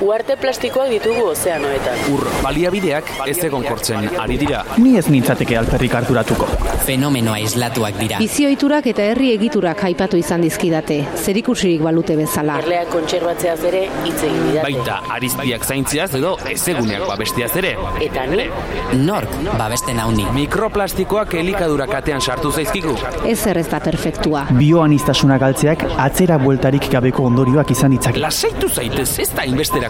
Uarte plastikoak ditugu ozeanoetan. Ur baliabideak ez egon kortzen ari dira. Ni ez nintzateke alperrik harturatuko. Fenomenoa islatuak dira. Bizioiturak eta herri egiturak aipatu izan dizkidate, zerikusirik balute bezala. Erleak kontserbatzeaz ere hitz egin didate. Baita ariztiak zaintziaz edo ezeguneak babestiaz ere. Eta ni, Nork babesten hauni. Mikroplastikoak elikadura katean sartu zaizkigu. Ez ez da perfektua. Bioanistasuna galtzeak atzera bueltarik gabeko ondorioak izan ditzake. Lasaitu zaitez ez da inbesterako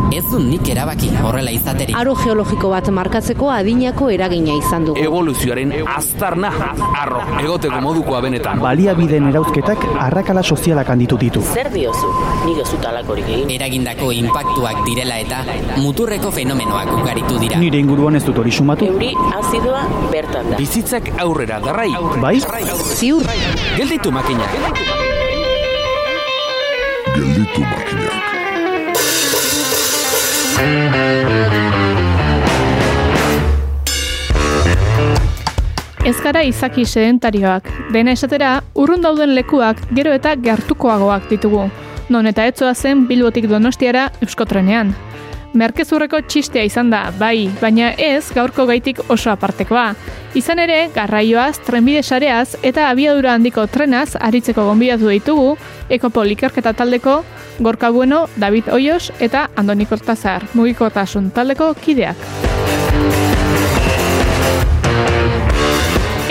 Ez du nik erabaki horrela izaterik. Aro geologiko bat markatzeko adinako eragina izan dugu. Evoluzioaren aztarna arro egoteko modukoa benetan. Baliabideen erauzketak arrakala sozialak handitu ditu. Zer diozu? Nik ez dut alakorik egin. Eragindako inpaktuak direla eta muturreko fenomenoak ugaritu dira. Nire inguruan ez dut hori sumatu. Euri azidoa bertan da. Bizitzak aurrera darrai. Bai? Ziur, Gelditu makina. Gelditu makinak. Ez gara izaki sedentarioak, dena esatera, urrun dauden lekuak gero eta gertukoagoak ditugu. Non eta etzoa zen Bilbotik Donostiara Euskotrenean. Merkezurreko txistea izan da, bai, baina ez gaurko gaitik oso apartekoa. Izan ere, garraioaz, trenbide sareaz eta abiadura handiko trenaz aritzeko gonbidatu ditugu, Ekopol ikerketa taldeko Gorka Bueno, David Oios eta Andoni Kortazar, mugikotasun taldeko kideak.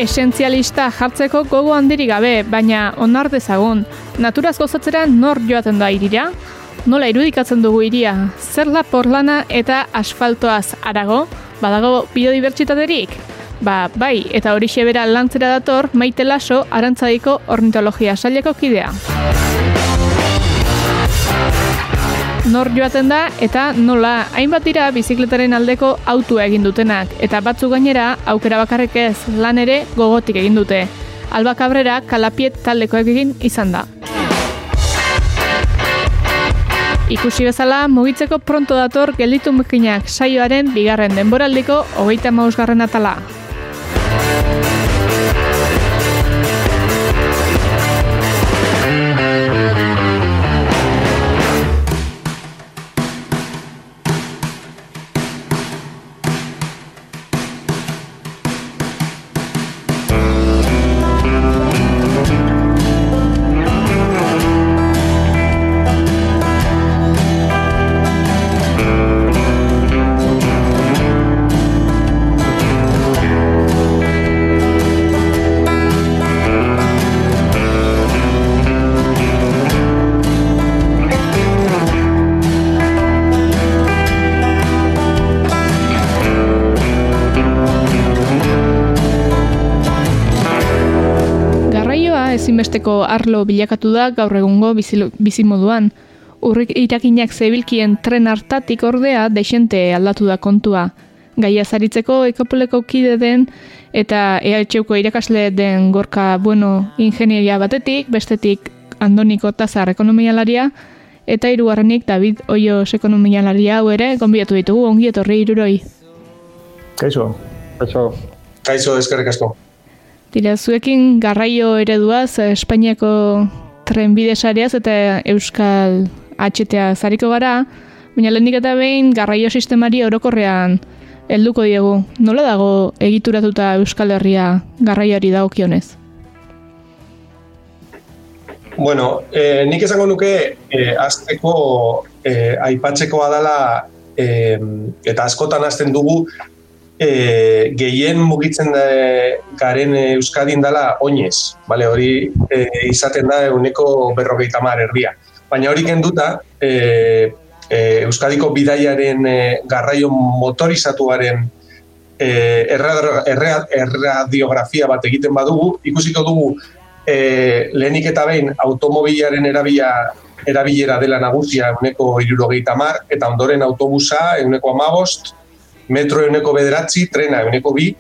Esentzialista jartzeko gogo handirik gabe, baina onar dezagun. Naturaz gozatzera nor joaten da irira? Nola irudikatzen dugu iria? Zer da porlana eta asfaltoaz arago? Badago biodibertsitaterik? Ba, bai, eta hori bera lantzera dator maite laso arantzadiko ornitologia saileko kidea. Nor joaten da eta nola hainbat dira bizikletaren aldeko autua egin dutenak eta batzu gainera aukera bakarrik ez lan ere gogotik egin dute. Alba Cabrera kalapiet taldekoek egin izan da. Ikusi bezala, mugitzeko pronto dator gelditu mekinak saioaren bigarren denboraldiko hogeita mausgarren atala. Ezinbesteko arlo bilakatu da gaur egungo bizimoduan. Urrik irakinak zebilkien tren hartatik ordea deixente aldatu da kontua. Gaia zaritzeko ekopoleko kide den eta EHUko irakasle den gorka bueno ingenieria batetik, bestetik Andoniko Tazar ekonomialaria eta hirugarrenik David Oios ekonomialaria hau ere gonbidatu ditugu ongi etorri hiruroi. Kaixo. Kaixo. Kaixo, eskerrik asko. Tira, zuekin garraio ereduaz, Espainiako trenbide sareaz eta Euskal HTA zariko gara, baina lehenik eta behin garraio sistemari orokorrean helduko diegu. Nola dago egituratuta Euskal Herria garraioari dagokionez? Bueno, eh, nik esango nuke eh, azteko eh, aipatzekoa dela eh, eta askotan hasten dugu eh, gehien mugitzen da, garen eh, Euskadin dela oinez, bale, hori eh, izaten da euneko berrogeita mar erdia. Baina hori kenduta, eh, eh, Euskadiko bidaiaren eh, garraio motorizatuaren eh, erra- erra- erradiografia bat egiten badugu, ikusiko dugu eh, lehenik eta behin automobilaren erabila erabilera dela nagusia euneko irurogeita mar, eta ondoren autobusa euneko amabost, metro euneko bederatzi, trena euneko bi,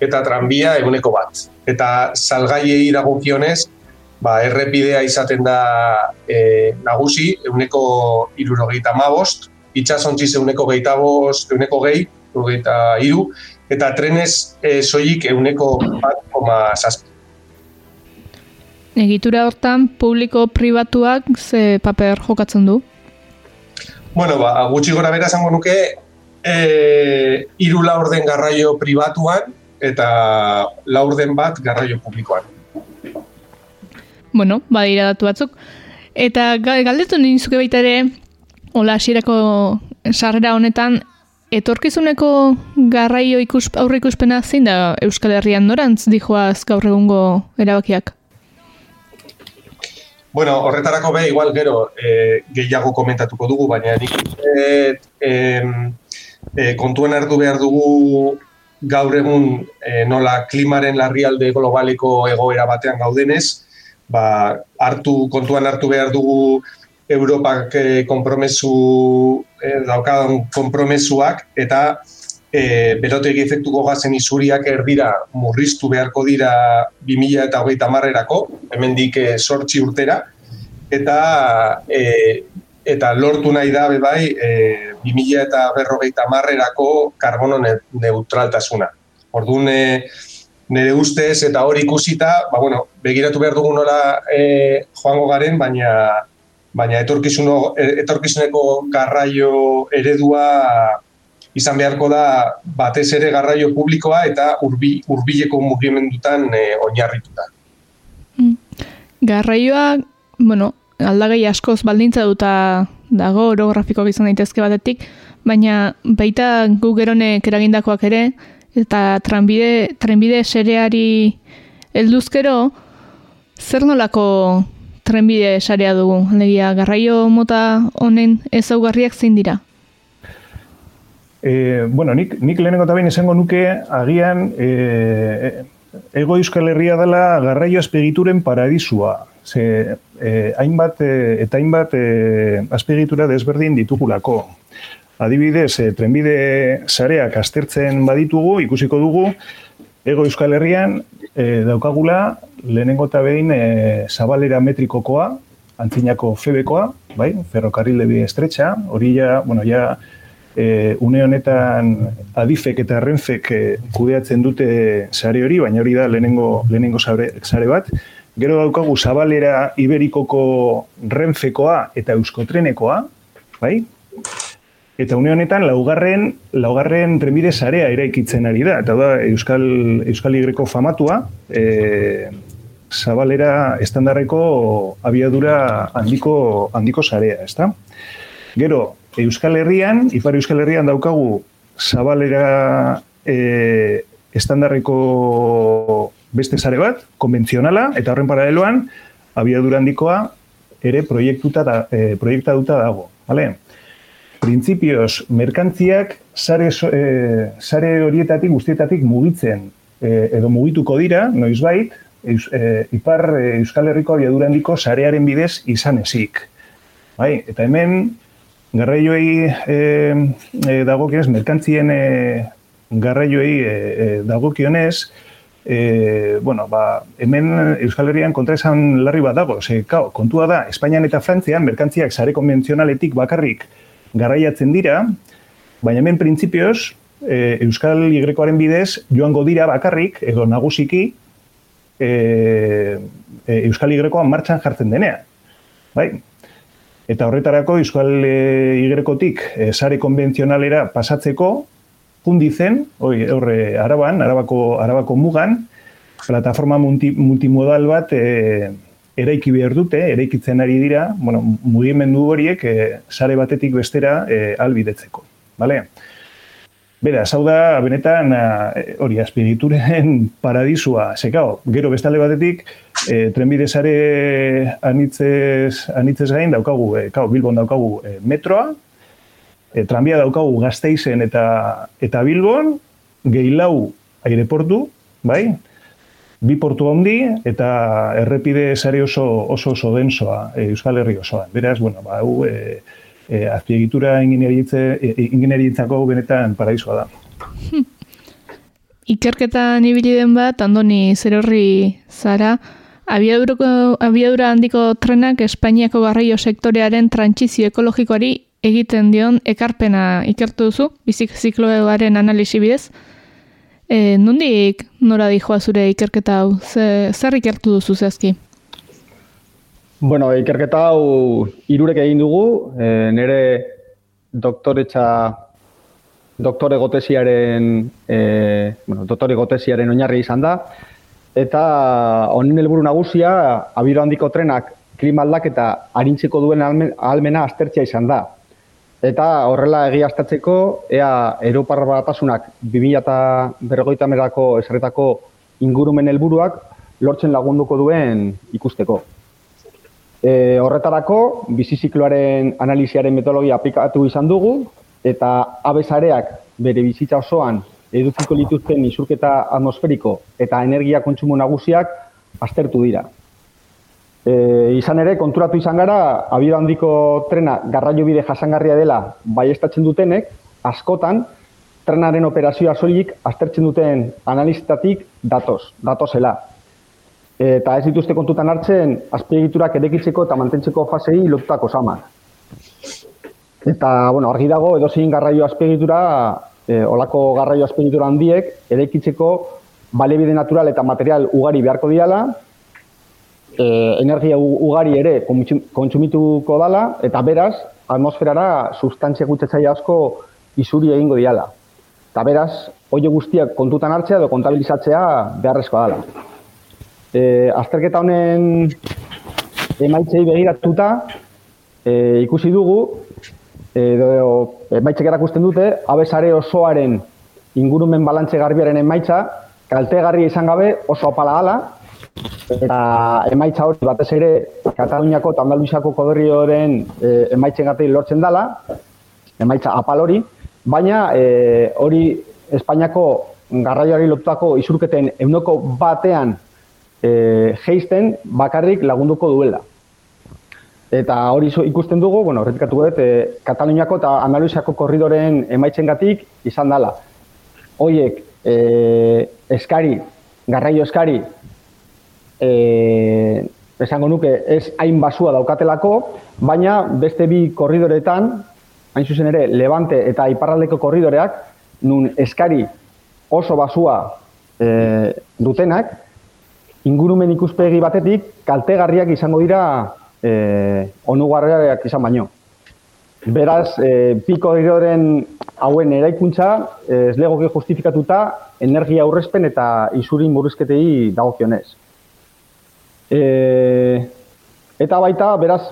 eta tranbia euneko bat. Eta salgaiei dagokionez, ba, errepidea izaten da e, nagusi, euneko irurogeita amabost, itxasontziz euneko geita bost, euneko gehi, geita iru, eta trenez e, soilik euneko bat koma zazpi. Egitura hortan publiko pribatuak ze paper jokatzen du? Bueno, ba, gutxi gora bera esango nuke e, iru laurden garraio pribatuan eta laurden bat garraio publikoan. Bueno, badira datu batzuk. Eta galdetu ninzuke baita ere, hola, asierako sarrera honetan, etorkizuneko garraio ikus, aurre ikuspena zein da Euskal Herrian norantz dijoaz gaur egungo erabakiak? Bueno, horretarako be, igual gero e, gehiago komentatuko dugu, baina nik e, e, kontuen hartu behar dugu gaur egun e, nola klimaren larrialde globaliko egoera batean gaudenez, ba, hartu, kontuan hartu behar dugu Europak e, kompromesu e, daukadan kompromesuak eta e, berotegi efektuko gazen isuriak erdira murriztu beharko dira 2000 eta hogeita marrerako, hemen dik e, sortxi urtera, eta e, eta lortu nahi da bai e, 2000 eta berrogeita marrerako karbono neutraltasuna. Orduan, e, nire ustez eta hori ikusita, ba, bueno, begiratu behar dugu nola e, joango garen, baina baina etorkizuno, e, etorkizuneko garraio eredua izan beharko da batez ere garraio publikoa eta urbi, urbileko mugimendutan e, oinarrituta. Mm. Garraioa, bueno, aldagai askoz baldintza duta dago orografikoak izan daitezke batetik, baina baita gu geronek eragindakoak ere, eta trenbide, trenbide sereari helduzkero zer nolako trenbide sarea dugu? Legia, garraio mota honen ezaugarriak zein dira? E, bueno, nik, nik lehenengo eta izango nuke agian e, ego euskal herria dela garraio azpegituren paradisua. Ze, e, hainbat e, eta hainbat e, azpegitura desberdin ditugulako. Adibidez, e, trenbide sareak aztertzen baditugu, ikusiko dugu, ego euskal herrian e, daukagula lehenengo eta behin e, zabalera metrikokoa, antzinako febekoa, bai, ferrokarrile bi estretxa, hori ja, bueno, ja, e, une honetan adifek eta renfek e, kudeatzen dute sare hori, baina hori da lehenengo, lehenengo sare, sare bat. Gero daukagu zabalera iberikoko renfekoa eta euskotrenekoa, bai, Eta une honetan laugarren laugarren trenbide sarea eraikitzen ari da eta da Euskal Euskal Igreko famatua, e, Zabalera estandarreko abiadura handiko handiko sarea, ezta? Gero Euskal Herrian, Ipar Euskal Herrian daukagu Zabalera e, estandarreko beste sare bat, konbentzionala, eta horren paraleloan, abiadura handikoa ere proiektuta da, e, proiektatuta dago. Vale? printzipioz merkantziak sare, e, sare horietatik guztietatik mugitzen e, edo mugituko dira, noizbait, eus, e, ipar e, Euskal Herriko abiadura handiko sarearen bidez izan ezik. Bai, eta hemen garraioei e, e, dagokionez, merkantzien e, garraioei e, e, dagokionez, e, bueno, ba, hemen Euskal Herrian kontra esan larri bat dago. Ze, kao, kontua da, Espainian eta Frantzian merkantziak sare konbentzionaletik bakarrik garraiatzen dira, baina hemen printzipioz, e, Euskal Igrekoaren bidez, joango dira bakarrik, edo nagusiki, e, e, Euskal Igrekoan martxan jartzen denean. Bai? Eta horretarako Euskal Igrekotik e, sare konbentzionalera pasatzeko, pundizen, oi, horre, araban, arabako, arabako mugan, plataforma multi, multimodal bat e, eraiki behar dute, eraikitzen ari dira, bueno, mugimendu horiek e, sare batetik bestera e, albidetzeko. Vale? Bera, hau da, benetan, eh, hori, aspirituren paradisua, sekao, gero bestale batetik, e, trenbide sare anitzez, anitzez gain daukagu, e, kao, Bilbon daukagu e, metroa, e, tranbia daukagu gazteizen eta, eta Bilbon, gehilau aireportu, bai, bi portu handi eta errepide sare oso oso oso densoa e, Euskal Herri osoa. Beraz, bueno, ba hau eh e, azpiegitura ingenieritzako benetan paraisoa da. Ikerketan ibili den bat Andoni Zerorri zara abiadurako abiadura handiko trenak Espainiako garraio sektorearen trantsizio ekologikoari egiten dion ekarpena ikertu duzu bizik zikloaren analisi bidez. E, nondik nora dijoa zure ikerketa hau? Ze, zer ikertu duzu zehazki? Bueno, ikerketa hau irurek egin dugu, e, nire doktoretza doktore gotesiaren e, bueno, doktore gotesiaren oinarri izan da eta honen helburu nagusia abiro handiko trenak klima aldaketa arintzeko duen ahalmena aztertzea izan da. Eta horrela egiaztatzeko, ea Europar batasunak 2050 merako esarretako ingurumen helburuak lortzen lagunduko duen ikusteko. E, horretarako, bizizikloaren analiziaren metodologia aplikatu izan dugu, eta abesareak bere bizitza osoan edukiko lituzten isurketa atmosferiko eta energia kontsumo nagusiak aztertu dira. E, izan ere, konturatu izan gara, abio handiko trena garraio bide jasangarria dela bai estatzen dutenek, askotan, trenaren operazioa soilik aztertzen duten analistatik datoz, datozela. Eta ez dituzte kontutan hartzen, azpiegiturak edekitzeko eta mantentzeko fasei lotutako samak. Eta, bueno, argi dago, edo zein garraio azpiegitura, e, olako garraio azpiegitura handiek, edekitzeko balebide natural eta material ugari beharko diala, e, energia ugari ere kontsumituko dala, eta beraz, atmosferara sustantzia gutxetzaia asko izuri egingo diala. Eta beraz, hoi guztiak kontutan hartzea edo kontabilizatzea beharrezkoa dela. E, azterketa honen emaitzei begiratuta e, ikusi dugu, edo emaitzek erakusten dute, abesare osoaren ingurumen balantze garbiaren emaitza, kaltegarria izan gabe oso apala gala, eta emaitza hori batez ere Kataluniako eta Andaluziako koderrioren e, emaitzen lortzen dela, emaitza apal hori, baina e, hori Espainiako garraioari lotutako isurketen eunoko batean e, geisten bakarrik lagunduko duela. Eta hori ikusten dugu, bueno, horretikatu dut, e, Kataluniako eta Andaluziako korridoren emaitzen gatik izan dela. Hoiek e, eskari, garraio eskari, e, esango nuke ez hain basua daukatelako, baina beste bi korridoretan, hain zuzen ere, Levante eta Iparraldeko korridoreak, nun eskari oso basua e, dutenak, ingurumen ikuspegi batetik, kaltegarriak izango dira e, onugarriak izan baino. Beraz, e, piko korridoren hauen eraikuntza, ez legoke justifikatuta, energia aurrezpen eta isurin buruzketei dagokionez. E, eta baita, beraz,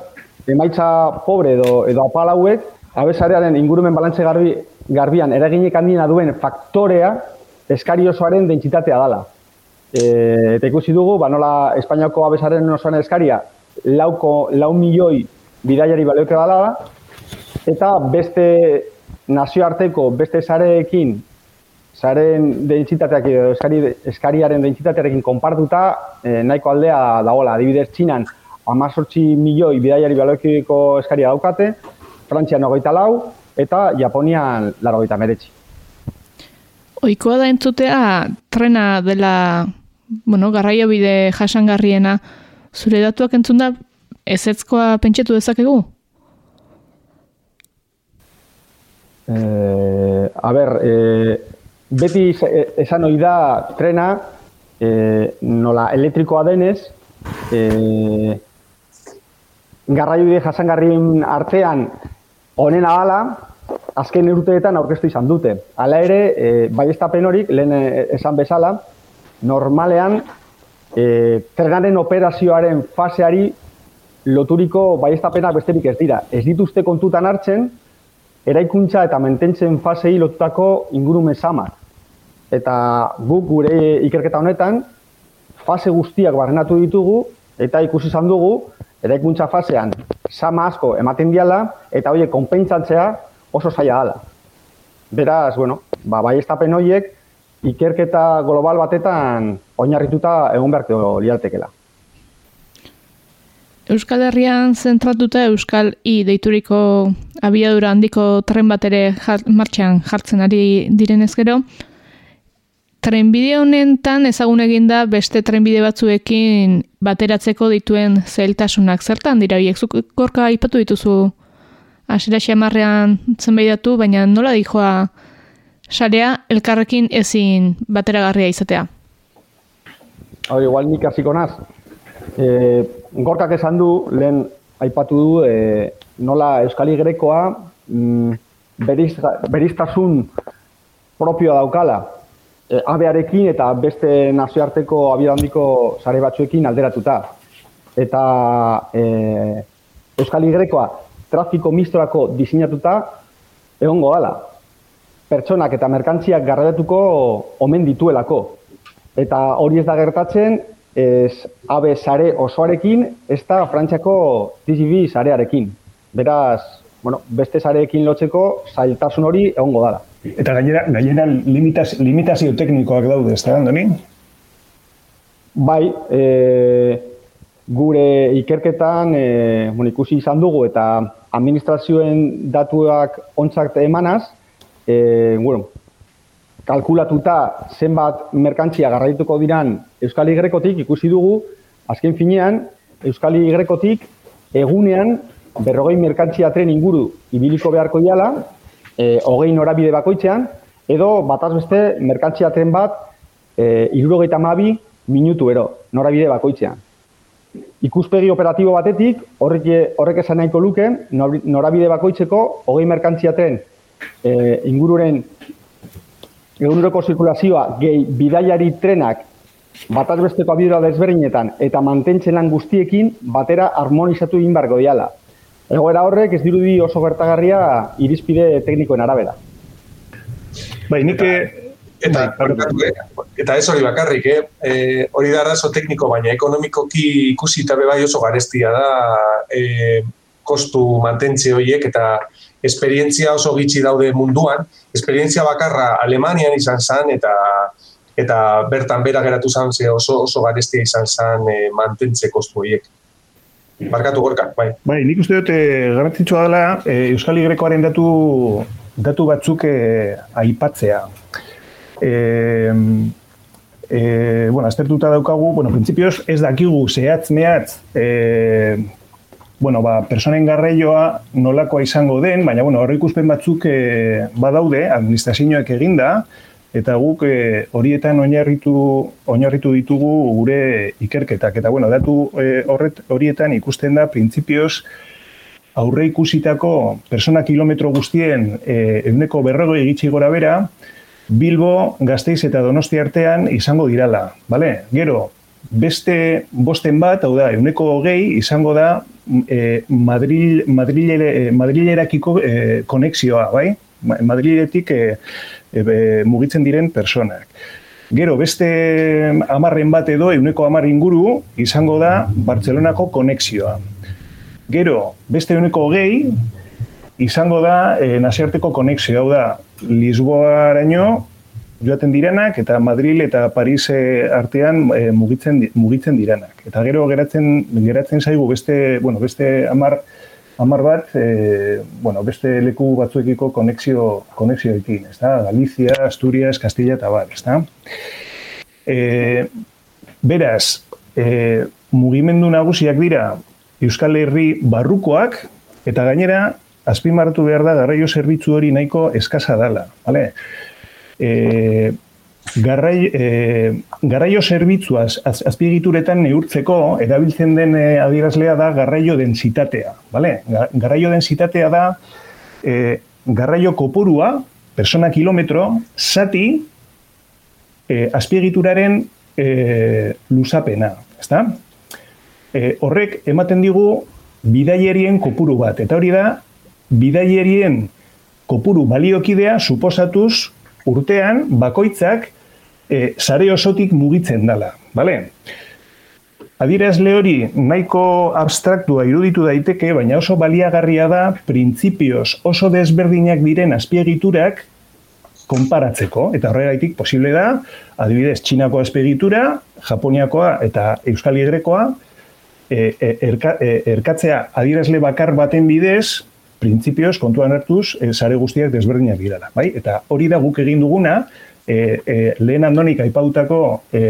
emaitza pobre edo, edo apalauek, abesarearen ingurumen balantze garbi, garbian eraginek handiena duen faktorea eskari osoaren dentsitatea dala. E, eta ikusi dugu, ba, nola Espainiako abesaren osoan eskaria lauko, lau milioi bidaiari balioke dala da, eta beste nazioarteko, beste zareekin, zaren dentsitateak edo eskari, eskariaren dentsitatearekin konpartuta, e, nahiko aldea dagoela, adibidez txinan, amazortzi milioi bidaiari baloekiko eskaria daukate, Frantzian ogeita lau, eta Japonian laro meretzi. Oikoa da entzutea, trena dela, bueno, garraio bide jasangarriena, zure datuak entzun da, ezetzkoa pentsetu dezakegu? Eh, a ber, eh, beti esan hori da trena, eh, nola elektrikoa denez, eh, garraio bide jasangarrien artean Honen abala, azken urteetan aurkeztu izan dute. Hala ere, e, bai horik, lehen e, esan bezala, normalean, e, trenaren operazioaren faseari loturiko bai besterik ez dira. Ez dituzte kontutan hartzen, eraikuntza eta mententzen fasei lotutako ingurume samar. Eta guk gure ikerketa honetan, fase guztiak barrenatu ditugu, eta ikusi izan dugu, eraikuntza fasean sama asko ematen diala eta hoe konpentsatzea oso zaila dela. Beraz, bueno, ba baiestapen hoiek ikerketa global batetan oinarrituta egon beharko liatekela. Euskal Herrian zentratuta Euskal I deituriko abiadura handiko tren bat ere martxan jartzen ari direnez gero, trenbide honetan ezagun eginda beste trenbide batzuekin bateratzeko dituen zailtasunak. Zertan dira hiek zuk gorka aipatu dituzu. Hasiera xamarrean zenbaidatu baina nola dijoa sarea elkarrekin ezin bateragarria izatea Hau igual nik hasiko naz. E, gorkak esan du, lehen aipatu du, e, nola Euskal Grekoa mm, beriz, beriztasun propioa daukala. E, abearekin eta beste nazioarteko abiadandiko sare batzuekin alderatuta. Eta e, Euskal Grekoa trafiko mistorako diseinatuta egongo dala. Pertsonak eta merkantziak garraiatuko omen dituelako. Eta hori ez da gertatzen, ez abe sare osoarekin, ez da Frantziako TGV sarearekin. Beraz, bueno, beste sareekin lotzeko zailtasun hori egongo dala. Eta gainera, gainera limitaz, limitazio teknikoak daude, ez da, Andoni? Bai, e, gure ikerketan e, bueno, ikusi izan dugu eta administrazioen datuak ontzak emanaz, e, bueno, kalkulatuta zenbat merkantzia garraituko diran Euskal Igrekotik ikusi dugu, azken finean, Euskal Igrekotik egunean berrogei merkantzia tren inguru ibiliko beharko diala, e, hogei norabide bakoitzean, edo bataz beste merkantzia tren bat e, irurogeita mabi minutu ero, norabide bakoitzean. Ikuspegi operatibo batetik, horrek, horrek esan nahiko luke, norabide bakoitzeko, hogei merkantziaten e, ingururen eguneroko zirkulazioa gehi bidaiari trenak bataz besteko abidura desberdinetan eta mantentzen lan guztiekin batera harmonizatu egin barko diala. Egoera horrek ez dirudi oso gertagarria irizpide teknikoen arabera. Bai, nik Eta, bai, eta ez hori bakarrik, eh? E, hori da arazo tekniko, baina ekonomikoki ikusi eta bai oso garestia da e, kostu mantentze horiek eta esperientzia oso gitxi daude munduan. Esperientzia bakarra Alemanian izan zen eta eta bertan bera geratu zen ze oso, oso garestia izan zen e, mantentze kostu horiek. Barkatu gorka, bai. Bai, nik uste dut garrantzitsua dela e, Euskal Igrekoaren datu, datu batzuk e, aipatzea e, e, bueno, aztertuta daukagu, bueno, prinsipioz ez dakigu zehatz mehatz e, bueno, ba, personen garraioa nolakoa izango den, baina bueno, horri ikuspen batzuk e, badaude, administrazioak eginda, eta guk e, horietan oinarritu, oinarritu ditugu gure ikerketak. Eta bueno, datu e, horret, horietan ikusten da, printzipioz, aurre ikusitako persona kilometro guztien e, eguneko berrego egitsi gora bera, Bilbo, Gasteiz eta Donosti artean izango dirala, bale? Gero, beste bosten bat, hau da, euneko hogei, izango da e, Madril, Madrilere, e, Madrilerakiko e, konexioa, bai? Madriletik e, e, mugitzen diren personak. Gero, beste amarren bat edo, euneko amar inguru, izango da Bartzelonako konexioa. Gero, beste euneko hogei, izango da e, nasiarteko konexio, hau da, Lisboaraino joaten direnak eta Madrid eta Paris artean e, mugitzen mugitzen direnak. Eta gero geratzen geratzen zaigu beste, bueno, beste 10 10 bat, e, bueno, beste leku batzuekiko konexio konexioekin, ezta? Galicia, Asturias, Castilla eta bar, ezta? Eh, beraz, eh, mugimendu nagusiak dira Euskal Herri barrukoak eta gainera azpimarratu behar da garraio zerbitzu hori nahiko eskasa dala. Vale? E, garrai, e, garraio zerbitzuaz az, azpiegituretan neurtzeko erabiltzen den e, adierazlea da garraio densitatea. Vale? Garraio densitatea da e, garraio kopurua, persona kilometro, zati e, azpiegituraren e, lusapena. Ezta? E, horrek ematen digu bidaierien kopuru bat. Eta hori da, bidaierien kopuru baliokidea suposatuz urtean bakoitzak e, sare osotik mugitzen dala. Bale? Adirazle hori nahiko abstraktua iruditu daiteke, baina oso baliagarria da printzipioz oso desberdinak diren azpiegiturak konparatzeko. Eta horregaitik posible da, adibidez, Txinako azpiegitura, Japoniakoa eta Euskal Igrekoa, e, erka, e, erkatzea adirazle bakar baten bidez, printzipioz kontuan hartuz e, sare guztiak desberdinak dirala, bai? Eta hori da guk egin duguna, e, e, lehen andonik aipautako e,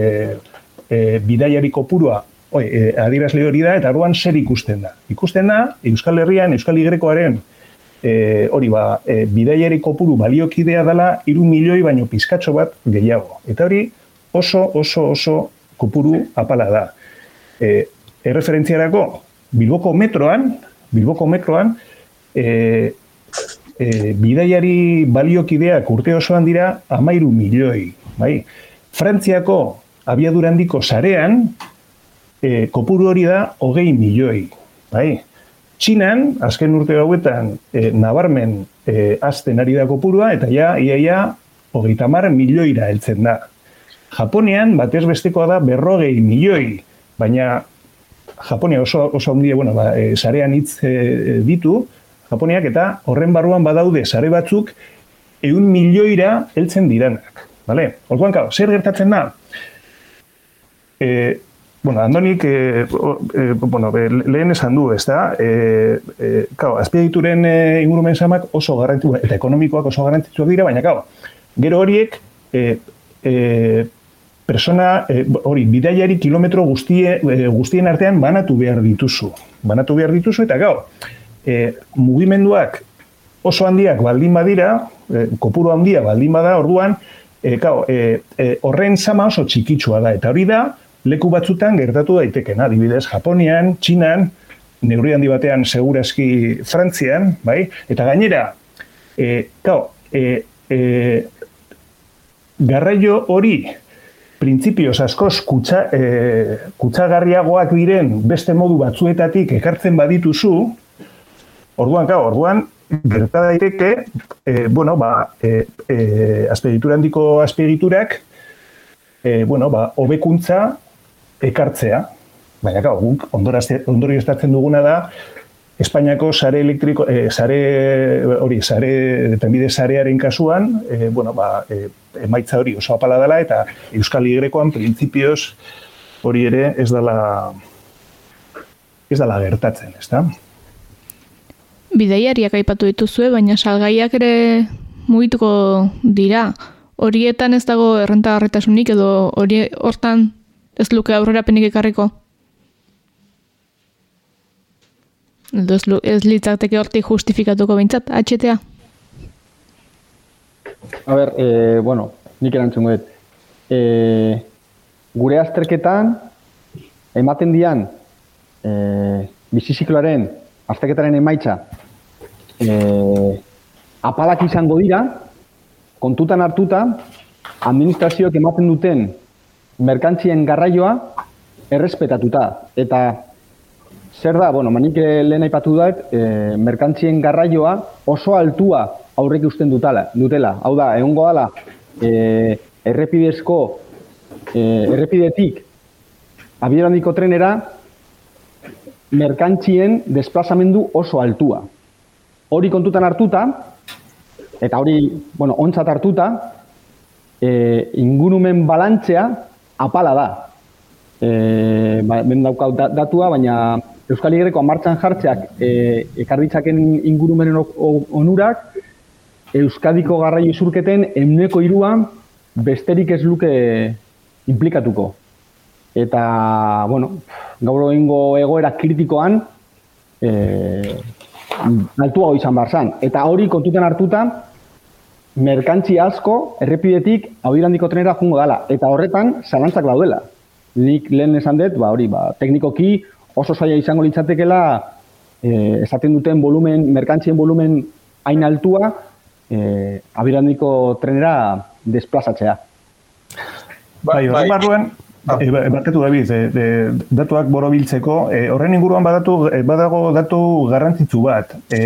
e, bidaiari kopurua oi, e, adirazle hori da, eta arduan zer ikusten da. Ikusten da, Euskal Herrian, Euskal Igrekoaren e, hori ba, e, bidaiari kopuru baliokidea dela iru milioi baino pizkatxo bat gehiago. Eta hori oso, oso, oso kopuru apala da. E, erreferentziarako, Bilboko metroan, Bilboko metroan, e, e, bidaiari baliokideak urte osoan dira amairu milioi. Bai? Frantziako abiadurandiko sarean, e, kopuru hori da hogei milioi. Bai? Txinan, azken urte hauetan, e, nabarmen e, azten ari da kopurua, eta ja, iaia, hogeita mar milioira heltzen da. Japonian, batez bestekoa da berrogei milioi, baina Japonia oso, oso handia, bueno, ba, e, sarean hitz e, ditu, Japoniak eta horren barruan badaude sare batzuk eun milioira heltzen diranak. Vale? Orduan, kao, zer gertatzen da? E, Bueno, Andonik, e, e, bueno, lehen esan du, ez da, e, e, kao, azpiedituren e, ingurumen samak oso garrantzitsua eta ekonomikoak oso garrantzitsuak dira, baina, kao, gero horiek, e, e, persona, e, hori, bidaiari kilometro guztie, e, guztien artean banatu behar dituzu. Banatu behar dituzu, eta, gau, e, mugimenduak oso handiak baldin badira, e, kopuru handia baldin bada, orduan, e, kao, e, e, horren sama oso txikitsua da, eta hori da, leku batzutan gertatu daitekena, adibidez Japonian, Txinan, neurri handi batean segurazki Frantzian, bai? Eta gainera, e, kao, e, e, garraio hori printzipioz askoz kutsa, e, kutsagarriagoak diren beste modu batzuetatik ekartzen badituzu, orduan, kao, orduan, gerta daiteke, e, bueno, ba, e, e, azpeditura handiko azpediturak, e, bueno, ba, hobekuntza ekartzea, baina gau, guk ondori estatzen duguna da, Espainiako sare elektriko, e, sare, hori, sare, tenbide sarearen kasuan, e, bueno, ba, e, emaitza hori oso apala dela, eta Euskal Igrekoan, printzipioz, hori ere ez dela, ez dela gertatzen, ez da? Bideiariak aipatu dituzue, baina salgaiak ere mugituko dira. Horietan ez dago errentagarretasunik edo hori hortan ez luke aurrera penik ekarriko? Ez, ez litzateke hortik justifikatuko bintzat, HTA? A ber, e, bueno, nik erantzun. E, gure azterketan, ematen dian, e, bizizikloaren, azterketaren emaitza, e, apalak izango dira, kontutan hartuta, administrazioak ematen duten merkantzien garraioa errespetatuta. Eta zer da, bueno, manik lehen aipatu dut, e, merkantzien garraioa oso altua aurrek usten dutela. dutela. Hau da, egon dala, e, errepidezko, e, errepidetik abierandiko trenera, merkantzien desplazamendu oso altua. Hori kontutan hartuta, eta hori, bueno, ontzat hartuta, e, ingurumen balantzea apala da. E, ba, ben daukau datua, baina Euskal Igereko martxan jartzeak e, ekarditzaken ingurumenen onurak Euskadiko garraio zurketen emneko irua besterik ez luke implikatuko. Eta, bueno, gaur egoera kritikoan e, altua izan barzan. Eta hori kontutan hartuta, merkantzi asko errepidetik audirandiko trenera jungo dala. Eta horretan, zalantzak daudela. Nik lehen esan dut, ba, hori, ba, teknikoki oso zaila izango litzatekela e, esaten duten volumen, merkantzien volumen hain altua e, abirandiko trenera desplazatzea. Bai, bai, barruan, e, barkatu David, e, de, datuak borobiltzeko, e, horren inguruan badatu, badago datu garrantzitsu bat. E,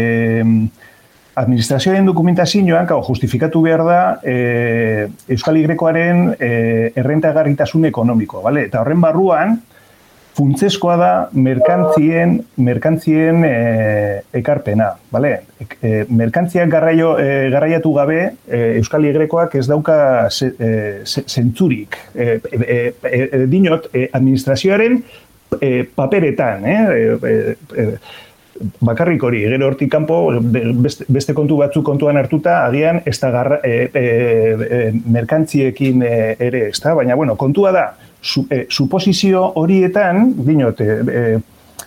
administrazioaren dokumentazioan, kao, justifikatu behar da e, Euskal Igrekoaren e, errentagarritasun ekonomiko, bale? Eta horren barruan, funtzeskoa da merkantzien, merkantzien e, ekarpena, bale? E, merkantziak garraio, e, garraiatu gabe, e, Euskal Igrekoak ez dauka zentzurik. E, e, e, dinot, administrazioaren paperetan, eh? Bakarrik hori, gero hortik kanpo beste, beste kontu batzu kontuan hartuta, agian ez da garra, merkantziekin ere, ez da? Baina, bueno, kontua da, su, e, suposizio horietan, dinot, e, e,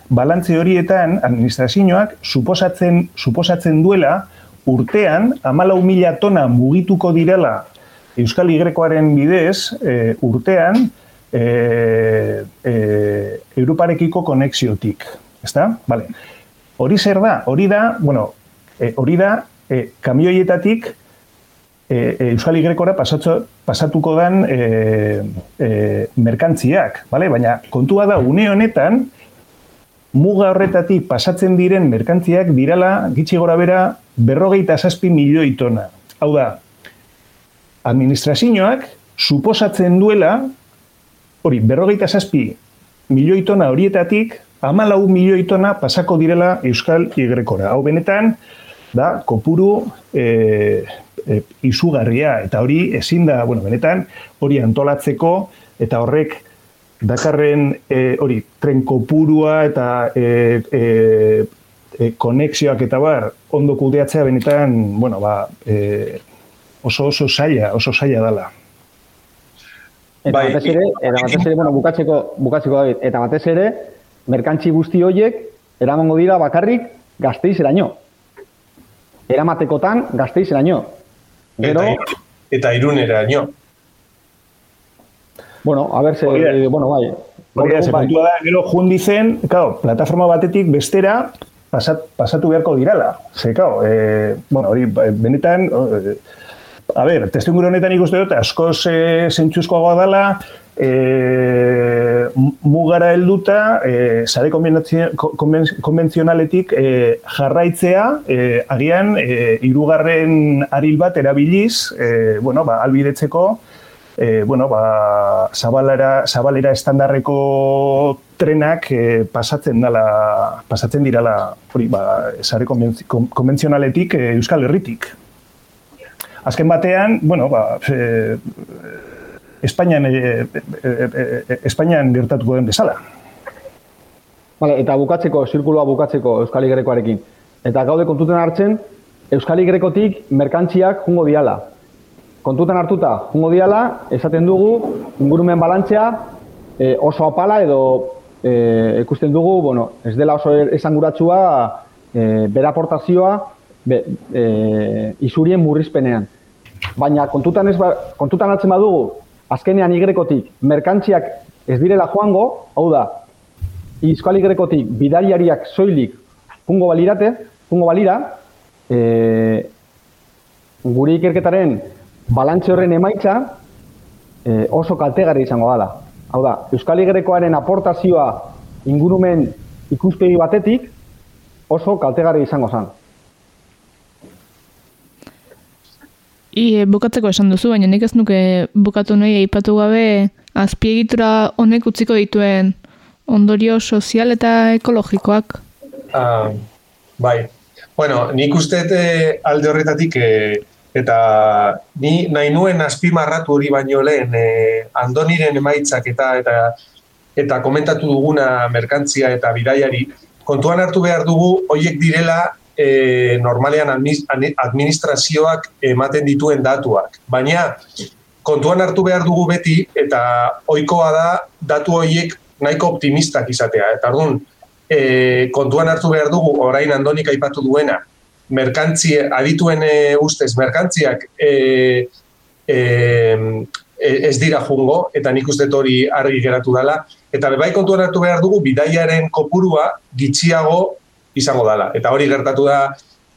balantze horietan, administrazioak suposatzen, suposatzen duela, urtean, amalau mila tona mugituko direla Euskal Igrekoaren bidez, e, urtean, e, e, Europarekiko konexiotik, ezta? Vale. Hori zer da? Hori da, bueno, e, hori da, e, kamioietatik e, e, Euskal Igrekora pasatzo, pasatuko dan e, e, merkantziak, vale? baina kontua da, une honetan, muga horretatik pasatzen diren merkantziak dirala, gitxi gora bera, berrogeita zazpi milioi tona. Hau da, administrazioak suposatzen duela, hori, berrogeita zazpi milioi tona horietatik, amalau milioi tona pasako direla Euskal Igrekora. Hau benetan, da, kopuru e, e, izugarria, eta hori ezin da, bueno, benetan, hori antolatzeko, eta horrek dakarren e, hori tren kopurua eta e, e, e, konexioak eta bar ondo kudeatzea benetan, bueno, ba, e, oso oso saia, oso saia dala. Eta bai, batez ere, eta batez ere, bueno, bukatzeko, bukatzeko David, eta batez ere, merkantzi guzti horiek eramango dira bakarrik gazteizeraino. Eramatekotan gazteizeraino. Gero, eta, eta iruneraino. Bueno, a ver, se, eh, bueno, bai. Hori se bai. da, gero jundizen, claro, plataforma batetik bestera pasat, pasatu beharko dirala. Ze, claro, eh, bueno, hori, benetan, eh, a ver, testinguru honetan ikuste dut, askoz e, zentzuzkoagoa dela, e, mugara helduta, e, sare konbentzionaletik e, jarraitzea, e, agian, e, irugarren aril bat erabiliz, e, bueno, ba, albidetzeko, e, bueno, ba, zabalera, zabalera estandarreko trenak e, pasatzen dala, pasatzen dirala, hori, ba, sare konbentzionaletik e, Euskal Herritik. Azken batean, bueno, ba, e, Espainian, e, e, Espainian gertatuko den bezala. Vale, eta bukatzeko, zirkuloa bukatzeko Euskal Grekoarekin. Eta gaude kontuten hartzen, Euskal Grekotik merkantziak jungo diala. Kontutan hartuta, jungo diala, esaten dugu, ingurumen balantzea e, oso apala edo e, ikusten dugu, bueno, ez dela oso esanguratsua e, beraportazioa be, e, isurien murrizpenean. Baina kontutan, ez ba, kontutan hartzen badugu, azkenean igrekotik merkantziak ez direla joango, hau da, izkoal igrekotik bidariariak soilik pungo balirate, pungo balira, e, guri ikerketaren balantze horren emaitza e, oso kaltegarri izango da. Hau da, Euskal Igrekoaren aportazioa ingurumen ikuspegi batetik oso kaltegarri izango zen. I, e, bukatzeko esan duzu, baina nik ez nuke bukatu nahi aipatu gabe azpiegitura honek utziko dituen ondorio sozial eta ekologikoak. Ah, bai. Bueno, nik uste eh, alde horretatik e, eta ni nahi nuen azpimarratu hori baino lehen e, andoniren emaitzak eta eta eta komentatu duguna merkantzia eta bidaiari, kontuan hartu behar dugu, hoiek direla e, normalean administrazioak ematen dituen datuak. Baina, kontuan hartu behar dugu beti, eta ohikoa da, datu horiek nahiko optimistak izatea. Eta orduan, e, kontuan hartu behar dugu, orain andonik aipatu duena, merkantzie, adituen e, ustez, merkantziak e, e, ez dira jungo, eta nik uste hori argi geratu dela. Eta bai kontuan hartu behar dugu, bidaiaren kopurua gitxiago izango dela. Eta hori gertatu da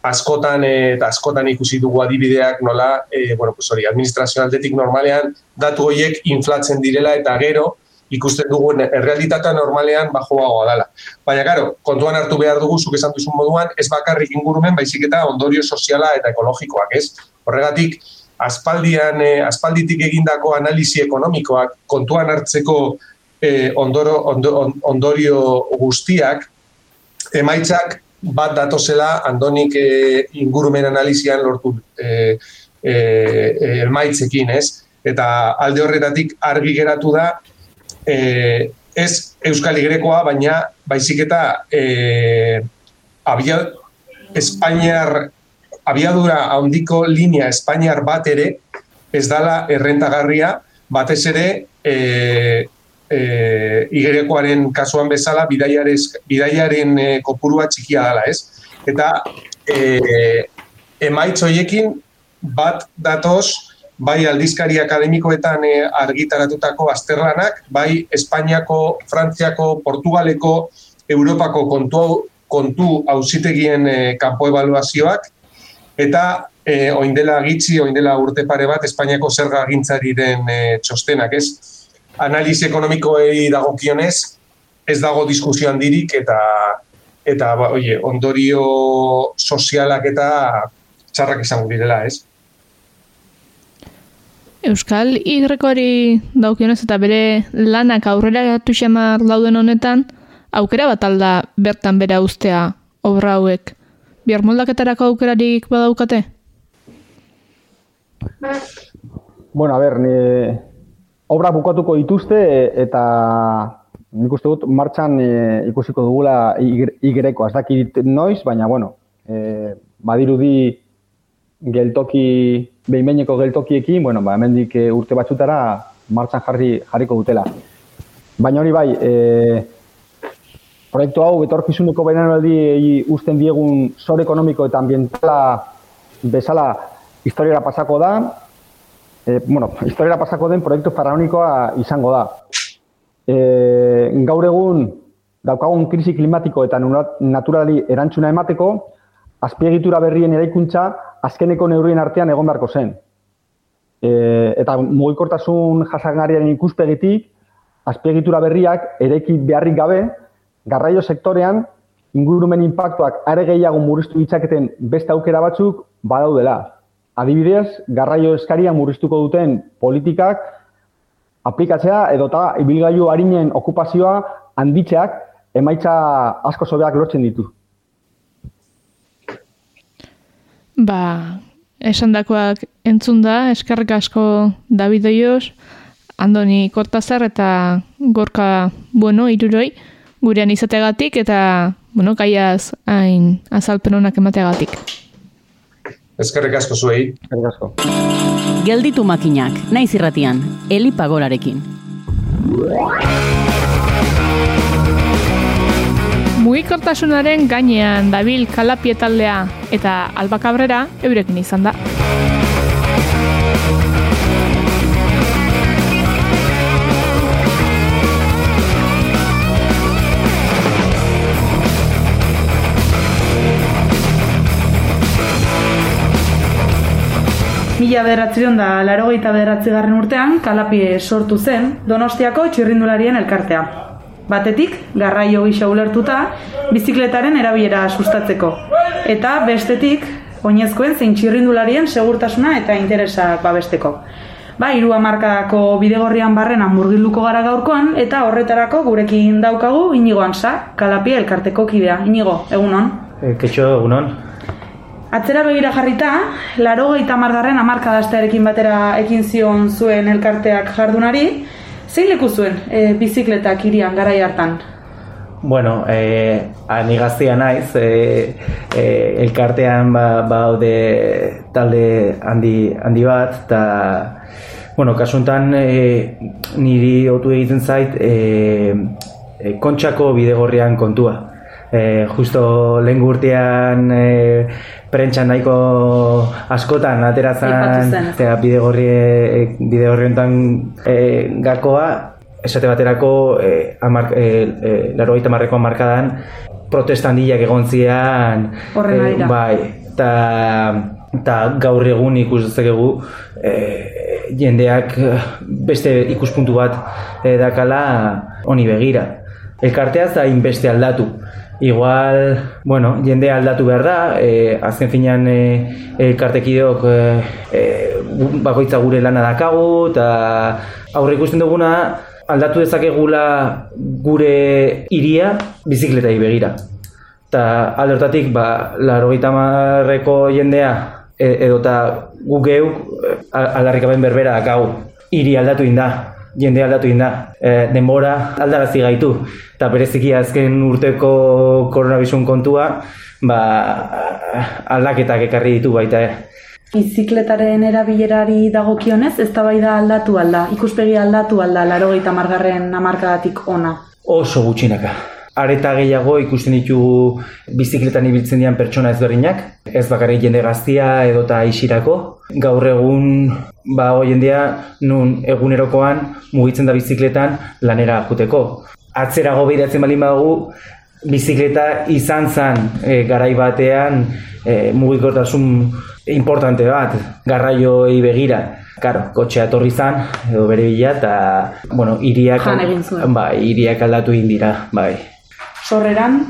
askotan eh, eta askotan ikusi dugu adibideak nola, e, bueno, pues hori, administrazio aldetik normalean datu horiek inflatzen direla eta gero ikusten dugu errealitatea normalean bajoagoa dela. Baina, karo, kontuan hartu behar dugu, zuk esan duzun moduan, ez bakarrik ingurumen, baizik eta ondorio soziala eta ekologikoak, ez? Horregatik, aspaldian, e, aspalditik egindako analisi ekonomikoak kontuan hartzeko e, ondoro, ondorio guztiak, emaitzak bat datozela andonik e, ingurumen analizian lortu e, e, emaitzekin, ez? Eta alde horretatik argi geratu da e, ez Euskal Igrekoa, baina baizik eta e, abia, Espainiar abiadura handiko linea Espainiar bat ere ez dala errentagarria batez ere e, e, igerekoaren kasuan bezala bidaiaren e, kopurua txikia dela, ez? Eta e, emaitz hoiekin bat datoz bai aldizkari akademikoetan e, argitaratutako azterlanak, bai Espainiako, Frantziako, Portugaleko, Europako kontu, kontu ausitegien e, kanpo evaluazioak, eta e, oindela gitzi, oindela urte pare bat, Espainiako zerga gintzari den e, txostenak, ez? Analizi ekonomikoei dagokionez, ez dago diskusioan dirik, eta eta ba, oie, ondorio sozialak eta txarrak izango direla, ez? Euskal Igrekoari daukionez eta bere lanak aurrera gatu xamar dauden honetan, aukera bat alda bertan bera ustea obra hauek. Biar moldaketarako aukerarik badaukate? Bueno, a ber, ni, obra bukatuko dituzte eta nik uste dut martxan e, ikusiko dugula igreko. Ez dakit noiz, baina bueno, e, badirudi geltoki, behinbeineko geltokiekin, bueno, ba, hemendik e, urte batzutara martxan jarri jarriko dutela. Baina hori bai, e, proiektu hau betorkizuneko beranaldi usten diegun sor ekonomiko eta ambientala bezala historiara pasako da, e, bueno, historiara pasako den proiektu faraonikoa izango da. E, gaur egun daukagun krisi klimatiko eta naturali erantzuna emateko, azpiegitura berrien eraikuntza azkeneko neurrien artean egon beharko zen. E, eta mugikortasun jasangarriaren ikuspegitik, azpiegitura berriak eraiki beharrik gabe, garraio sektorean ingurumen inpaktuak are gehiago murriztu ditzaketen beste aukera batzuk badaudela. Adibidez, garraio eskaria murriztuko duten politikak aplikatzea edota ibilgailu harinen okupazioa handitzeak emaitza asko sobeak lortzen ditu. Ba, esan dakoak entzun da, eskerrik asko David Oioz, Andoni Kortazar eta Gorka Bueno, iruroi, gurean izategatik eta, bueno, gaiaz hain azalpen emateagatik. Eskerrik asko zuei. Eskerrik asko. Gelditu makinak, naiz irratian, Eli Pagorarekin. Mugikortasunaren gainean dabil kalapietaldea eta albakabrera eurekin izan da. Mila bederatzion da laro bederatzi garren urtean, kalapie sortu zen, donostiako txirrindularien elkartea. Batetik, garraio gisa ulertuta, bizikletaren erabilera sustatzeko. Eta bestetik, oinezkoen zein txirrindularien segurtasuna eta interesa babesteko. Ba, hiru hamarkadako bidegorrian barrena murgilduko gara gaurkoan, eta horretarako gurekin daukagu inigo ansa, kalapie elkarteko kidea. Inigo, egunon? E, Ketxo, egunon. Atzera begira jarrita, laro gaita margarren amarkadaztearekin batera ekin zion zuen elkarteak jardunari, Zein leku zuen e, bizikletak irian garai hartan? Bueno, e, anigazia naiz, e, e, elkartean ba, baude talde handi, handi bat, eta bueno, kasuntan e, niri otu egiten zait e, e, kontxako bidegorrian kontua. E, justo lehen gurtean e, prentxan nahiko askotan ateratzen eta bide gorri bide horri e, gakoa esate baterako e, amar, e, e, marreko amarkadan protestan dilak egon zian e, bai eta eta gaur egun ikusetzekegu e, jendeak beste ikuspuntu bat e, dakala honi begira. Elkartea zain beste aldatu Igual, bueno, jende aldatu behar da, e, azken finean e, elkartekideok e, e, bakoitza gure lana dakagu, eta aurre ikusten duguna aldatu dezakegula gure iria bizikletai begira. Eta aldertatik, ba, laro marreko jendea, e, edota guk geuk aldarrikaben berbera dakagu. Iri aldatu inda, jende aldatu inda, e, denbora aldarazi gaitu. Eta bereziki azken urteko koronavirusun kontua, ba, aldaketak ekarri ditu baita. Bizikletaren erabilerari dagokionez, ez da bai da aldatu alda, ikuspegi aldatu alda, laro margarren amarkadatik ona. Oso gutxinaka. Areta gehiago ikusten ditugu bizikletan ibiltzen dian pertsona ezberdinak, ez bakarrik jende gaztia edota isirako. Gaur egun ba jendea nun egunerokoan mugitzen da bizikletan lanera joteko. Atzerago behiratzen balin badugu, bizikleta izan zen e, garai batean e, mugikortasun importante bat, garraioei begira. Karo, kotxea etorri zan, edo bere bila, eta, bueno, iriak, bai, iriak aldatu egin dira, bai. Sorreran,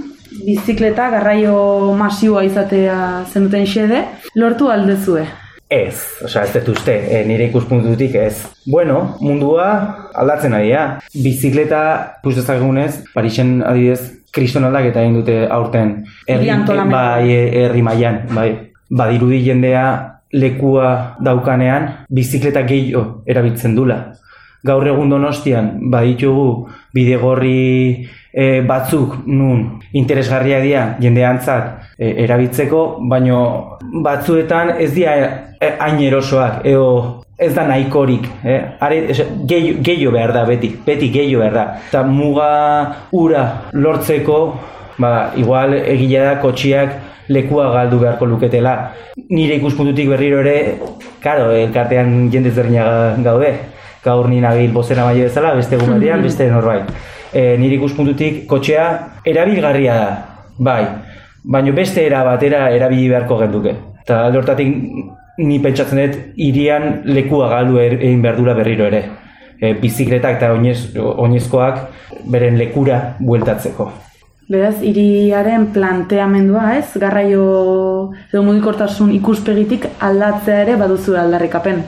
bizikleta garraio masiua izatea zenuten xede, lortu aldezue. Ez, osea, ez dut uste, e, nire ikuspuntutik ez. Bueno, mundua aldatzen ari da. Bizikleta, ikus dezakegunez, Parisen adibidez, kriston aldaketa egin dute aurten. Antolamendu. bai, e, herri mailan, bai. Badirudi jendea lekua daukanean, bizikleta gehiago erabiltzen dula. Gaur egun donostian, baditugu bidegorri e, batzuk nun interesgarria dira jendeantzat e, erabiltzeko, baino batzuetan ez dira e, hain erosoak, edo ez da nahikorik, eh? Are, gehiago, gehiago behar da beti, beti gehiago behar da. Eta muga ura lortzeko, ba, igual egila da kotxiak lekua galdu beharko luketela. Nire ikuspuntutik berriro ere, karo, elkartean jende ezberdina gaude. Gaur ni nabil bozera maile bezala, beste egun batean, beste norbait. E, nire ikuspuntutik kotxea erabilgarria da, bai. Baina beste era batera erabili beharko genduke. Eta alde hortatik ni pentsatzen dut irian lekua galdu er- egin behar dula berriro ere. E, bizikletak eta oinez, oinezkoak beren lekura bueltatzeko. Beraz, hiriaren planteamendua, ez? Garraio edo mugikortasun ikuspegitik aldatzea ere baduzu aldarrikapen.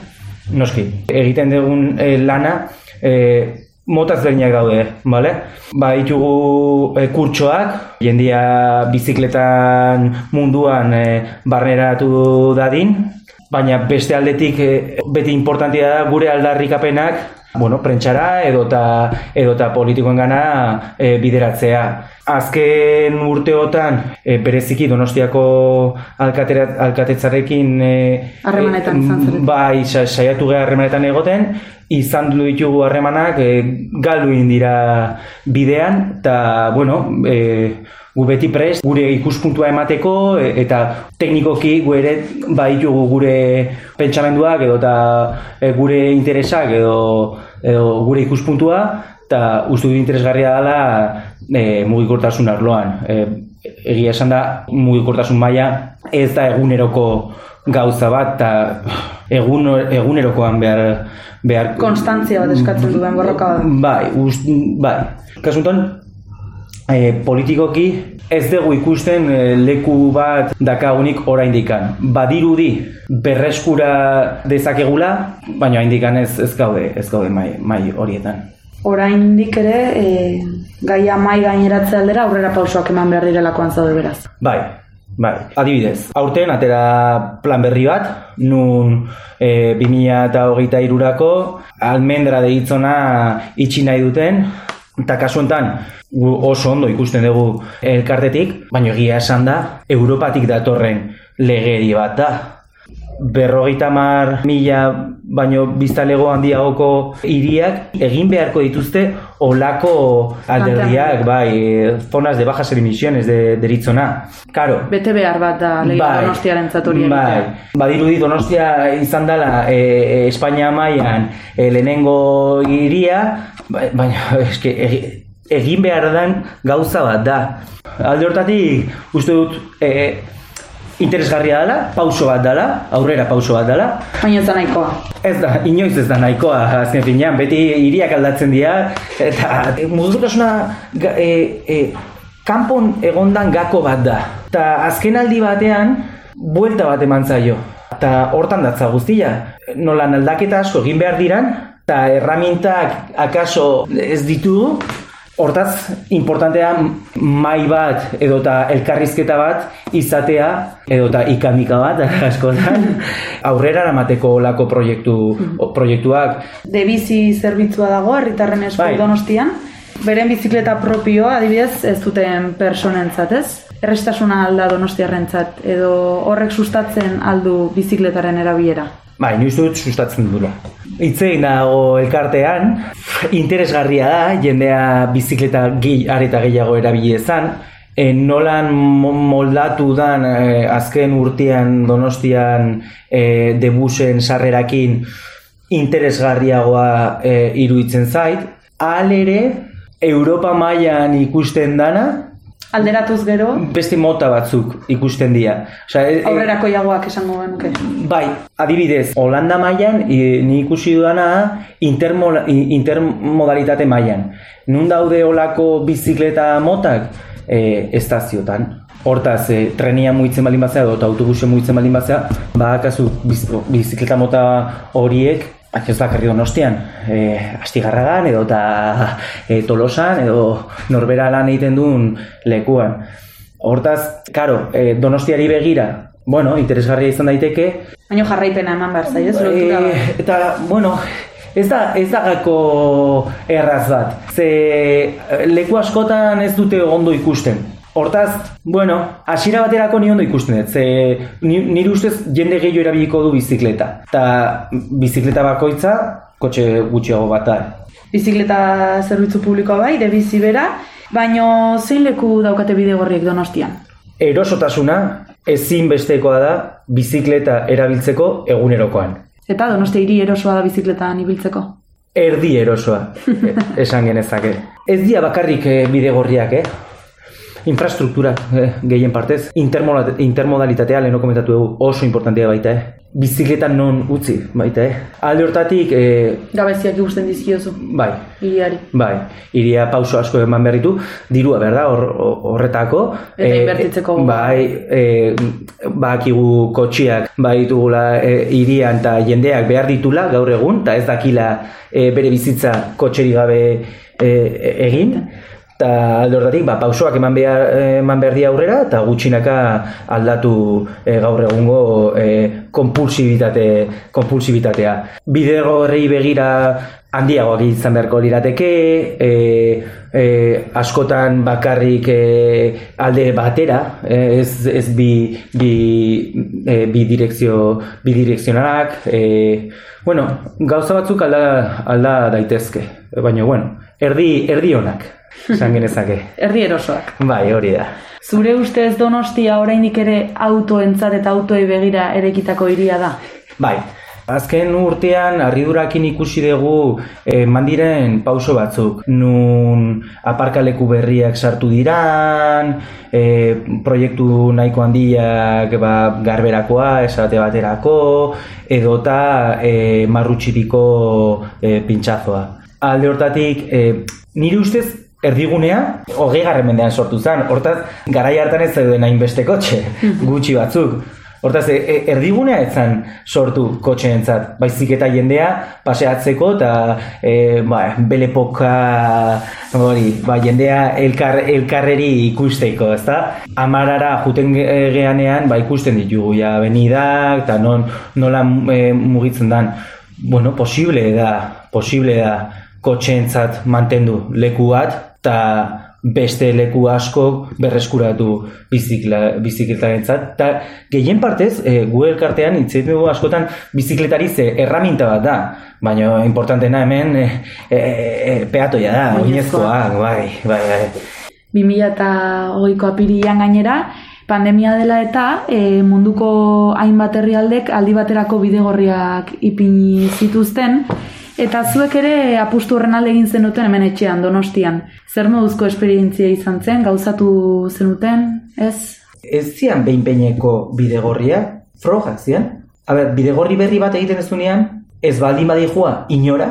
Noski, egiten dugun e, lana e, motaz berdinak daude, bale? Ba, ditugu e, kurtsoak, jendia bizikletan munduan e, barneratu dadin, baina beste aldetik e, beti importantia da gure aldarrikapenak bueno, prentxara edota, edota politikoen gana e, bideratzea. Azken urteotan, e, bereziki donostiako alkatera, alkatetzarekin e, Harremanetan izan zarete. Bai, sa- saiatu gara harremanetan egoten, izan du ditugu harremanak e, galdu egin dira bidean, eta, bueno, e, gu beti prest, gure ikuspuntua emateko, e, eta teknikoki gu ere baditugu gure pentsamenduak edo eta e, gure interesak edo, edo gure ikuspuntua, eta uste dut interesgarria dela e, mugikortasun arloan. E, egia esan da, mugikortasun maila ez da eguneroko gauza bat, eta egun, egunerokoan behar, behar Konstantzia bat eskatzen duen borroka bat. Bai, ust, bai. Kasuntan, e, politikoki ez dugu ikusten e, leku bat dakagunik oraindikan. Badirudi berreskura dezakegula, baina oraindikan ez ez gaude, ez gaude mai, mai horietan. Oraindik ere, e, gaia mai gaineratzea aldera aurrera pausoak eman behar direlakoan zaude beraz. Bai, bai. Adibidez, aurten atera plan berri bat, nun e, 2008 irurako almendra deitzona itxi nahi duten, eta kasu honetan oso ondo ikusten dugu elkartetik, baina egia esan da, Europatik datorren legeri bat da. Berrogeita mar mila baino biztalego handiagoko hiriak egin beharko dituzte olako alderdiak, bai, zonas de bajas emisiones de, deritzona. Karo, Bete behar bat da legia Bai. donostiaren hori Bai, badirudi Donostia izan dela e, e, Espainia mailan e, lehenengo hiria, ba- baina eske egi- egin behar den gauza bat da. Alde hortatik uste dut e, interesgarria dela, pauso bat dela, aurrera pauso bat dela. Baina ez da nahikoa. Ez da, inoiz ez da nahikoa, azken finean, beti hiriak aldatzen dira, eta e, mugikortasuna e, e, kanpon egondan gako bat da. Eta azken aldi batean, buelta bat eman zaio. Eta hortan datza guztia. Nolan aldaketa asko egin behar diran, eta erramintak akaso ez ditugu, Hortaz, importantea mai bat edota elkarrizketa bat izatea edota ikamika bat askotan aurrera eramateko olako proiektu, proiektuak. De bizi zerbitzua dago herritarren esku Bai. donostian. Beren bizikleta propioa adibidez ez duten personentzat, ez? Errestasuna alda donostiarrentzat edo horrek sustatzen aldu bizikletaren erabilera. Bai, uste dut sustatzen dula. Itzein dago elkartean, interesgarria da, jendea bizikleta gehi, areta gehiago erabili ezan, e, nolan mo- moldatu dan e, azken urtean donostian e, debusen sarrerakin interesgarriagoa e, iruditzen zait. Hal ere, Europa mailan ikusten dana, Alderatuz gero, beste mota batzuk ikusten dira. Osea, e- e- aurrerako jagoak esango genuke. Bai, adibidez, Holanda mailan e, ni ikusi dudana intermola, intermodalitate mailan. Nun daude olako bizikleta motak e, estaziotan. Hortaz, e, trenia mugitzen baldin bazea edo eta autobusen mugitzen baldin bazea, badakazu biz, bizikleta mota horiek Ak ez bakarri donostian, e, astigarragan edo eta e, tolosan edo norbera lan egiten duen lekuan. Hortaz, karo, e, donostiari begira, bueno, interesgarria izan daiteke, Baina jarraipena eman behar zaio, ez lotura bat. Eh, eta, bueno, ez da, ez da gako erraz bat. Ze leku askotan ez dute ondo ikusten. Hortaz, bueno, hasiera baterako ni ondo ikusten dut. Ze ni, nire ustez jende gehiago erabiliko du bizikleta. Eta bizikleta bakoitza, kotxe gutxiago bat da. Bizikleta zerbitzu publikoa bai, de bizi bera, baino zein leku daukate bidegorriek donostian? Erosotasuna ezinbestekoa da bizikleta erabiltzeko egunerokoan. Eta donostia hiri erosoa da bizikletan ibiltzeko? Erdi erosoa, eh, esan genezake. Ez dira bakarrik eh, bidegorriak, eh? Infrastruktura eh, gehien partez. Intermodalitatea leheno komentatu dugu oso importantea baita, eh? Bizikletan non utzi, baita, eh? Alde hortatik, eh, Gabeziak ikusten dizkiozu, bai, hiriari. Bai, iria pauso asko eman behar ditu, dirua behar da hor- hor- horretako. Eta Eh, inbertitzeko. Bai, e, bakigu kotxiak bai ditugula e, irian eta jendeak behar ditula gaur egun, eta ez dakila e, bere bizitza kotxeri gabe e, e- egin. Eta alde horretatik, ba, pausoak eman behar, eman behar di aurrera, eta gutxinaka aldatu e, gaur egungo e, kompulsibitate, kompulsibitatea. Bidego horrei begira handiagoak izan beharko lirateke, e, e, askotan bakarrik e, alde batera, ez, ez bi, bi, e, bi direkzio, bi direkzionalak, e, bueno, gauza batzuk alda, alda daitezke, baina bueno, erdi, erdi onak, esan genezake. Erdi erosoak. Bai, hori da. Zure ustez donostia oraindik ere autoentzat eta autoei begira erekitako hiria da? Bai, azken urtean harridurakin ikusi dugu eh, mandiren pauso batzuk. Nun aparkaleku berriak sartu diran, eh, proiektu nahiko handiak ba, garberakoa, esate baterako, edota eh, marrutxiriko eh, pintxazoa. Alde hortatik, eh, nire ustez erdigunea hogei mendean sortu zen. Hortaz, garai hartan ez zeuden hainbeste kotxe, gutxi batzuk. Hortaz, e, e, erdigunea ez zen sortu kotxeentzat, baizik eta jendea paseatzeko eta e, ba, belepoka hori, ba, jendea elkar, elkarreri ikusteko, ezta? Amarara juten ge- geanean, ba, ikusten ditugu, ja, benidak, eta non, nola e, mugitzen dan. Bueno, posible da, posible da kotxeentzat mantendu leku bat, eta beste leku asko berreskuratu bizikla, bizikletaren eta gehien partez, e, gu elkartean hitz dugu askotan bizikletari ze erraminta bat da, baina importantena hemen e, e, e, peatoia da, Oinezkoa. bai, bai, bai. 2008ko apirian gainera, pandemia dela eta e, munduko hainbat herrialdek aldi baterako bidegorriak ipini zituzten, eta zuek ere apustu horren alde egin zenuten hemen etxean, donostian. Zer moduzko esperientzia izan zen, gauzatu zenuten, ez? Ez zian behin-behineko bidegorria, frogak zian. A ber, bidegorri berri bat egiten ez duenean, ez baldin badijua inora,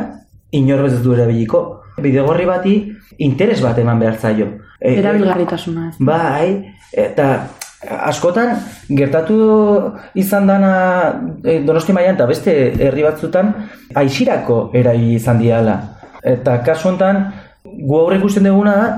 inor ez du erabiliko. Bidegorri bati interes bat eman behar zaio. E, Erabilgarritasuna, ez? Bai, eta askotan gertatu izan dana e, Donosti mailan eta beste herri batzutan aixirako erabili izan diala. Eta kasu honetan gu aurre ikusten duguna da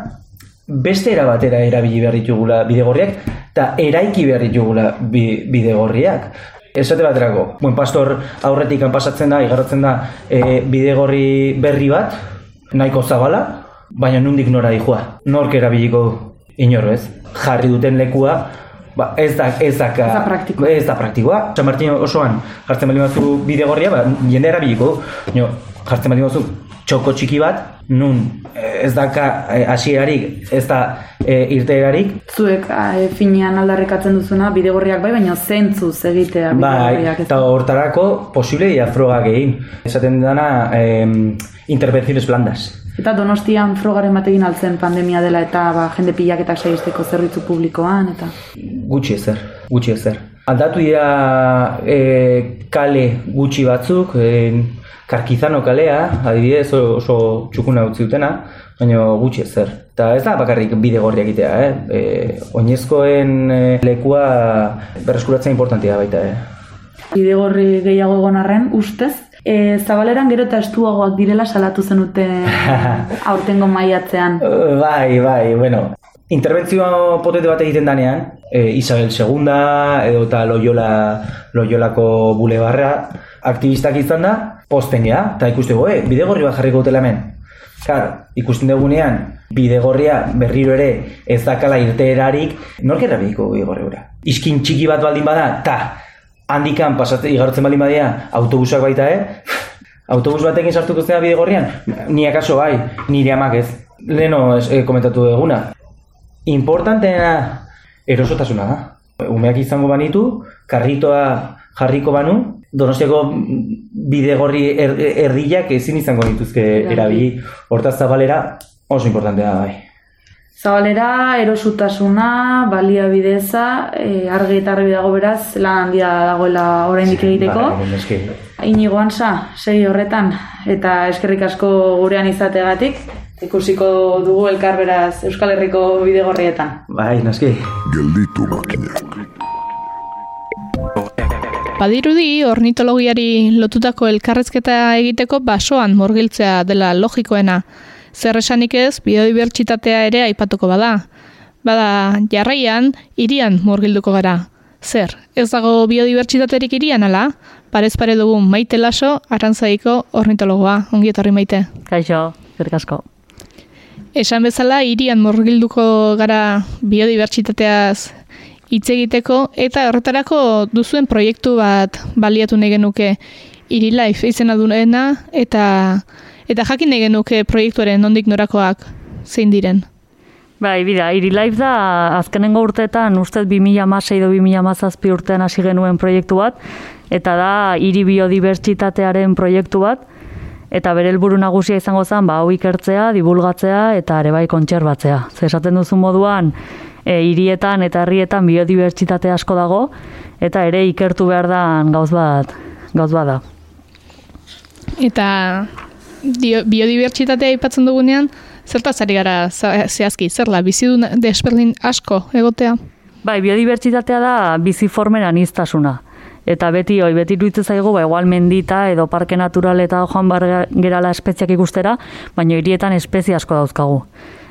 beste era batera erabili behar ditugula bidegorriak eta eraiki behar ditugula bi, bidegorriak. Esate baterako, buen pastor aurretik pasatzen da, igarratzen da e, bidegorri berri bat, nahiko zabala, baina nundik nora dihua. Nork erabiliko inor ez. Jarri duten lekua Ba, ez da, ez da, ez da praktikoa. Ez da praktikoa. San Martin osoan jartzen bali bazu bide gorria, ba, jende erabiliko. No, jartzen bali bazu txoko txiki bat, nun ez daka hasierarik, ez da e, irteerarik. Zuek e, finean aldarrikatzen duzuna bidegorriak bai, baina zentzu egitea bidegorriak. Bai, eta hortarako posible dira frogak egin. Esaten dana e, intervenziones blandas. Eta donostian frogaren batekin altzen pandemia dela eta ba, jende pilaketak saizteko zerbitzu publikoan eta... Gutxi ezer, gutxi ezer. Aldatu dira e, kale gutxi batzuk, e, karkizano kalea, adibidez oso, txukuna utzi dutena, baina gutxi ezer. Eta ez da bakarrik bide gorri egitea, eh? E, oinezkoen lekua berreskuratzen importantia baita, eh? Bide gorri gehiago egon arren, ustez, E, zabaleran gero eta estuagoak direla salatu zenute aurtengo maiatzean. bai, bai, bueno. Interbentzio potete bat egiten danean, e, Isabel II edo eta Loyola, Loyolako bulebarra aktivistak izan da, posten gea, eta ikuste goe, eh, bidegorri bat jarriko dutela hemen. Kar, ikusten dugunean, bidegorria berriro ere ez dakala irteerarik, nork errabiko bidegorri gura. Iskin txiki bat baldin bada, ta, handikan pasatzen igartzen bali badia autobusak baita, eh? Autobus batekin sartuko zena bide gorrian? Ni akaso bai, nire amak ez. Leno es, eh, komentatu eguna. Importanteena erosotasuna da. Umeak izango banitu, karritoa jarriko banu, donostiako bide gorri er, erdiak ezin izango dituzke erabili. Hortaz zabalera oso importantea da bai. Zabalera, erosutasuna, balia bideza, e, argi eta argi dago beraz, lan handia dagoela oraindik egiteko. Ba, Inigo ansa, segi horretan, eta eskerrik asko gurean izategatik, ikusiko dugu elkar beraz Euskal Herriko bidegorrietan. Bai, naski. Gelditu makinak. Badirudi, ornitologiari lotutako elkarrezketa egiteko basoan morgiltzea dela logikoena. Zer esanik ez, biodibertsitatea ere aipatuko bada. Bada, jarraian, irian murgilduko gara. Zer, ez dago biodibertsitaterik irian ala? Parez pare dugu maite laso, arantzaiko ornitologoa. Ongi etorri maite. Kaixo, asko. Esan bezala, irian murgilduko gara biodibertsitateaz hitz egiteko eta horretarako duzuen proiektu bat baliatu negenuke iri life izena duena eta Eta jakin nahi genuke proiektuaren nondik norakoak zein diren? Bai, bida, iri live da azkenengo urteetan ustez 2006 edo 2007 urtean hasi genuen proiektu bat, eta da hiri biodibertsitatearen proiektu bat, eta bere helburu nagusia izango zen, ba, hau ikertzea, divulgatzea eta ere bai kontserbatzea. Zer esaten duzu moduan, e, hirietan eta herrietan biodibertsitate asko dago, eta ere ikertu behar da gauz bat, gauz bat da. Eta biodibertsitatea aipatzen dugunean, zertaz ari gara zehazki, zerla, bizi du desberdin asko egotea? Bai, biodibertsitatea da bizi formera niztasuna. Eta beti hoi, beti duitze zaigu, ba, igual mendita edo parke natural eta joan bar gerala espeziak ikustera, baina hirietan espezie asko dauzkagu.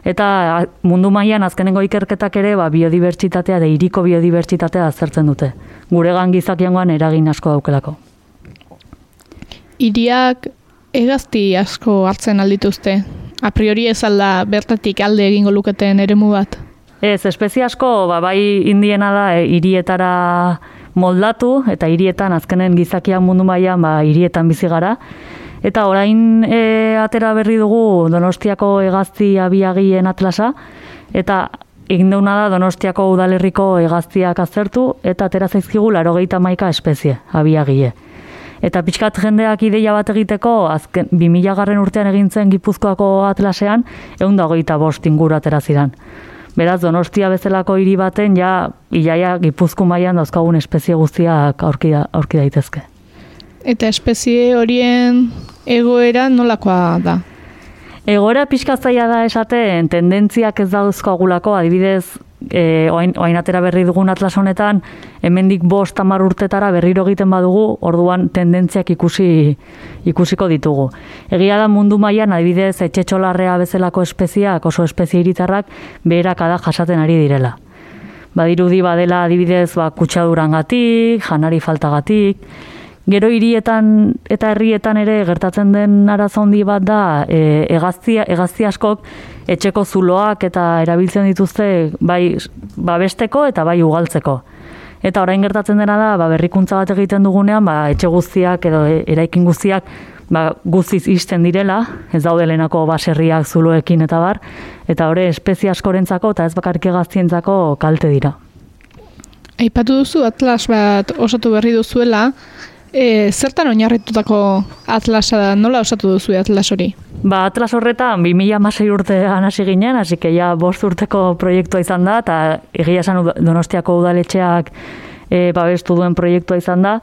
Eta mundu mailan azkenengo ikerketak ere ba, biodibertsitatea da hiriko biodibertsitatea azertzen dute. Gure gizakiangoan eragin asko daukelako. Iriak Egazti asko hartzen aldituzte. A priori ez alda bertatik alde egingo luketen eremu bat. Ez, espezie asko, ba, bai indiena da, e, irietara moldatu, eta hirietan azkenen gizakia mundu mailan ba, hirietan bizi gara. Eta orain e, atera berri dugu Donostiako egazti abiagien atlasa, eta egin da Donostiako udalerriko egaztiak azertu, eta atera zaizkigu laro maika espezie abiagie. Eta pixkat jendeak ideia bat egiteko, azken 2000 garren urtean egintzen Gipuzkoako atlasean, egun dago eta bost inguru aterazidan. Beraz, donostia bezalako hiri baten, ja, iaia Gipuzko mailan dauzkagun espezie guztiak aurki, aurki daitezke. Eta espezie horien egoera nolakoa da? Egoera pixkatzaia da esaten, tendentziak ez dauzkagulako, adibidez, e, oain, oain atera berri dugun atlas honetan, hemendik bost tamar urtetara berriro egiten badugu, orduan tendentziak ikusi ikusiko ditugu. Egia da mundu mailan adibidez etxetxolarrea bezalako espeziak, oso espezie iritarrak, beherak ada jasaten ari direla. Badirudi badela adibidez ba, kutsadurangatik, janari faltagatik, Gero hirietan eta herrietan ere gertatzen den arazo handi bat da e, egaztia, egazti askok etxeko zuloak eta erabiltzen dituzte bai babesteko eta bai ugaltzeko. Eta orain gertatzen dena da, ba, berrikuntza bat egiten dugunean, ba, etxe guztiak edo e- eraikin guztiak ba, guztiz isten direla, ez daude lehenako baserriak zuloekin eta bar, eta hori espezie askorentzako eta ez bakarrik gaztientzako kalte dira. Aipatu duzu atlas bat osatu berri duzuela, e, zertan oinarritutako atlasa da, nola osatu duzu atlas hori? Ba, atlas horretan 2006 urtean hasi ginen, hasi que ja bost urteko proiektua izan da, eta egia esan donostiako udaletxeak e, babestu duen proiektua izan da,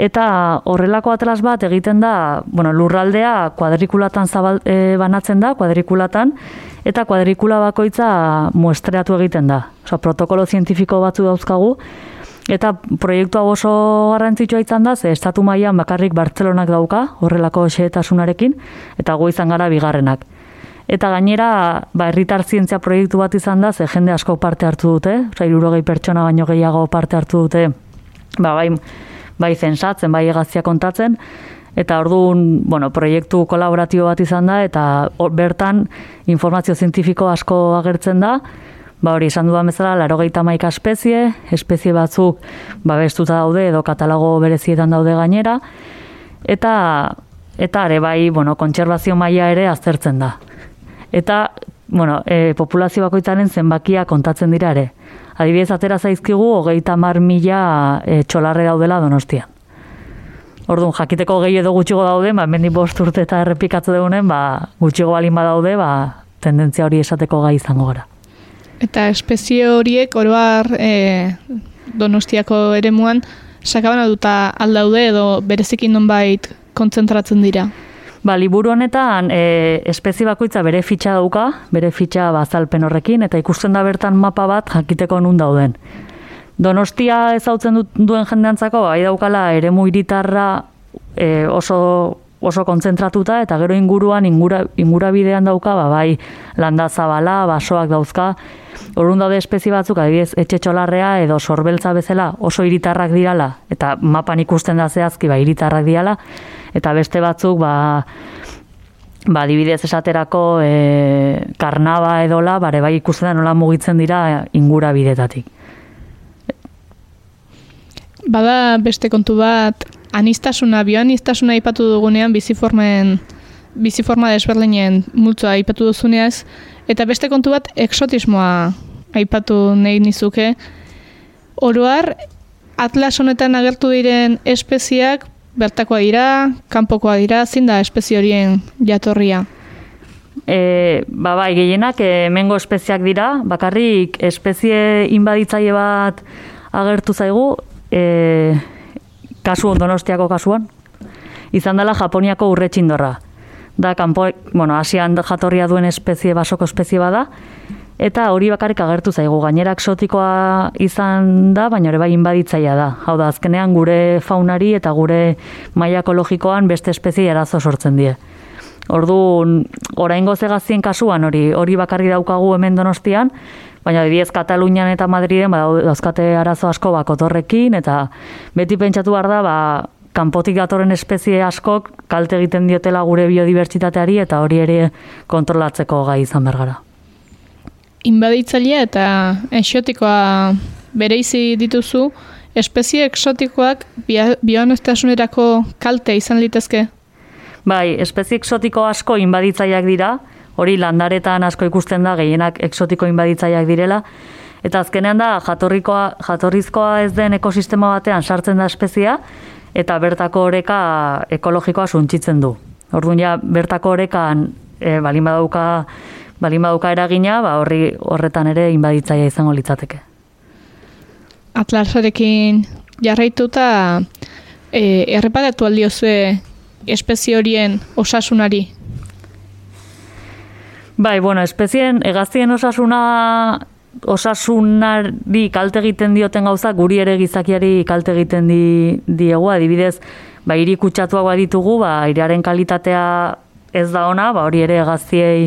eta horrelako atlas bat egiten da, bueno, lurraldea kuadrikulatan zabal, e, banatzen da, kuadrikulatan, eta kuadrikula bakoitza muestreatu egiten da. Osa, protokolo zientifiko batzu dauzkagu, Eta proiektu hau oso garrantzitsua izan da, ze estatu mailan bakarrik Bartzelonak dauka, horrelako xehetasunarekin, eta gu izan gara bigarrenak. Eta gainera, ba, herritar zientzia proiektu bat izan da, ze jende asko parte hartu dute, oza, irurogei pertsona baino gehiago parte hartu dute, ba, bai, bai zensatzen, bai egazia kontatzen, eta orduan, bueno, proiektu kolaboratibo bat izan da, eta bertan informazio zientifiko asko agertzen da, Ba hori, esan dudan bezala, laro maika espezie, espezie batzuk babestuta daude edo katalogo berezietan daude gainera, eta eta ere bai, bueno, kontserbazio maila ere aztertzen da. Eta, bueno, e, populazio bakoitzaren zenbakia kontatzen dira ere. Adibidez, atera zaizkigu, hogeita mar mila e, txolarre daudela donostian. Orduan, jakiteko gehi edo gutxigo daude, ba, mendi bost urte eta errepikatze dugunen, ba, gutxigo balin badaude, ba, tendentzia hori esateko gai izango gara. Eta espezie horiek oroar e, donostiako eremuan sakabana duta aldaude edo berezikin nonbait kontzentratzen dira. Ba, liburu honetan e, espezie bakoitza bere fitxa dauka, bere fitxa bazalpen horrekin, eta ikusten da bertan mapa bat jakiteko nun dauden. Donostia ezautzen du, duen jendeantzako, bai daukala eremu hiritarra e, oso oso kontzentratuta eta gero inguruan ingura, ingurabidean dauka ba, bai landa zabala, basoak dauzka Orrun daude espezie batzuk, adibidez, etxe txolarrea edo sorbeltza bezala oso hiritarrak dirala, eta mapan ikusten da zehazki, ba, hiritarrak dirala, eta beste batzuk, ba, ba, adibidez esaterako e, karnaba edola, bare bai ikusten da nola mugitzen dira ingura bidetatik. Bada beste kontu bat, anistasuna, bioanistasuna aipatu dugunean biziformen biziforma desberdinen multzoa aipatu duzuneaz, eta beste kontu bat exotismoa aipatu nahi nizuke. Oroar, atlas honetan agertu diren espeziak bertakoa dira, kanpokoa dira, zein da espezie horien jatorria? E, ba, bai, gehienak e, hemengo espeziak dira, bakarrik espezie inbaditzaile bat agertu zaigu, e, kasu donostiako kasuan, izan dela Japoniako urretxindorra. Da, kanpo, bueno, asian jatorria duen espezie, basoko espezie bada, eta hori bakarrik agertu zaigu. Gainera exotikoa izan da, baina ere bai inbaditzaia da. Hau da, azkenean gure faunari eta gure maila ekologikoan beste espezie arazo sortzen die. Ordu, oraingo zegazien kasuan hori hori bakarri daukagu hemen donostian, baina adibidez Katalunian eta Madriden ba, dauzkate arazo asko ba, kotorrekin, eta beti pentsatu behar da, ba, kanpotik datorren espezie askok kalte egiten diotela gure biodibertsitateari eta hori ere kontrolatzeko gai izan bergara. Inbaditzailea eta exotikoa bereizi dituzu, espezie exotikoak bioanestasunerako kalte izan litezke? Bai, espezie exotiko asko inbaditzaileak dira, hori landaretan asko ikusten da gehienak exotiko inbaditzaileak direla, eta azkenean da jatorrikoa, jatorrizkoa ez den ekosistema batean sartzen da espezia, eta bertako oreka ekologikoa suntzitzen du. Orduan ja, bertako orekan e, balin badauka balin badauka eragina, ba horri horretan ere inbaditzaia izango litzateke. Atlasarekin jarraituta e, erreparatu aldiozue espezie horien osasunari? Bai, bueno, espezien, egaztien osasuna osasunari kalte egiten dioten gauza, guri ere gizakiari kalte egiten di, diegu, adibidez, ba, iri kutsatuak ditugu, ba, iriaren kalitatea ez da ona, ba, hori ere egaztiei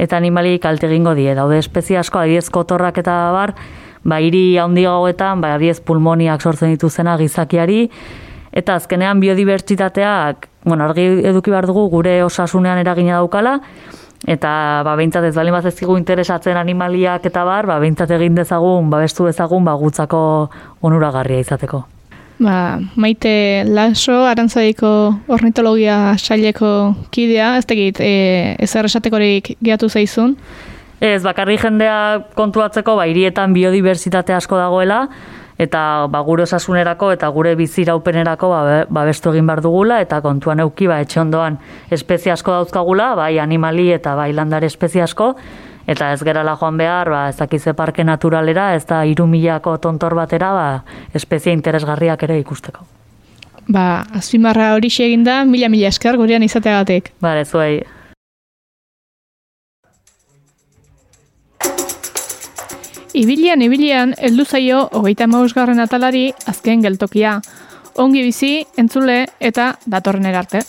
eta animaliei kalte egingo die. Daude espezie asko, adibidez kotorrak eta bar, ba, iri handi gauetan, ba, adibidez pulmoniak sortzen dituzena gizakiari, eta azkenean biodibertsitateak, bueno, argi eduki behar dugu gure osasunean eragina daukala, eta ba beintzat ez balin bazezkigu interesatzen animaliak eta bar, ba beintzat egin dezagun, babestu dezagun ba gutzako onuragarria izateko. Ba, maite laso, arantzaiko ornitologia saileko kidea, ez tegit, e, ez erresatekorik gehiatu zaizun? Ez, bakarri jendea kontuatzeko, ba, hirietan biodibertsitate asko dagoela, eta ba, gure osasunerako eta gure biziraupenerako ba, babestu egin behar dugula, eta kontuan euki, ba, etxe ondoan espezie asko dauzkagula, bai animali eta bai landare espezie asko, eta ez gerala joan behar, ba, ez dakize parke naturalera, ez da irumilako tontor batera, ba, espezie interesgarriak ere ikusteko. Ba, azpimarra hori egin da, mila-mila esker gurean izateagatik. Bare, zuei. Ibilian, ibilian, heldu zaio hogeita mausgarren atalari azken geltokia. Ongi bizi, entzule eta datorren erarte.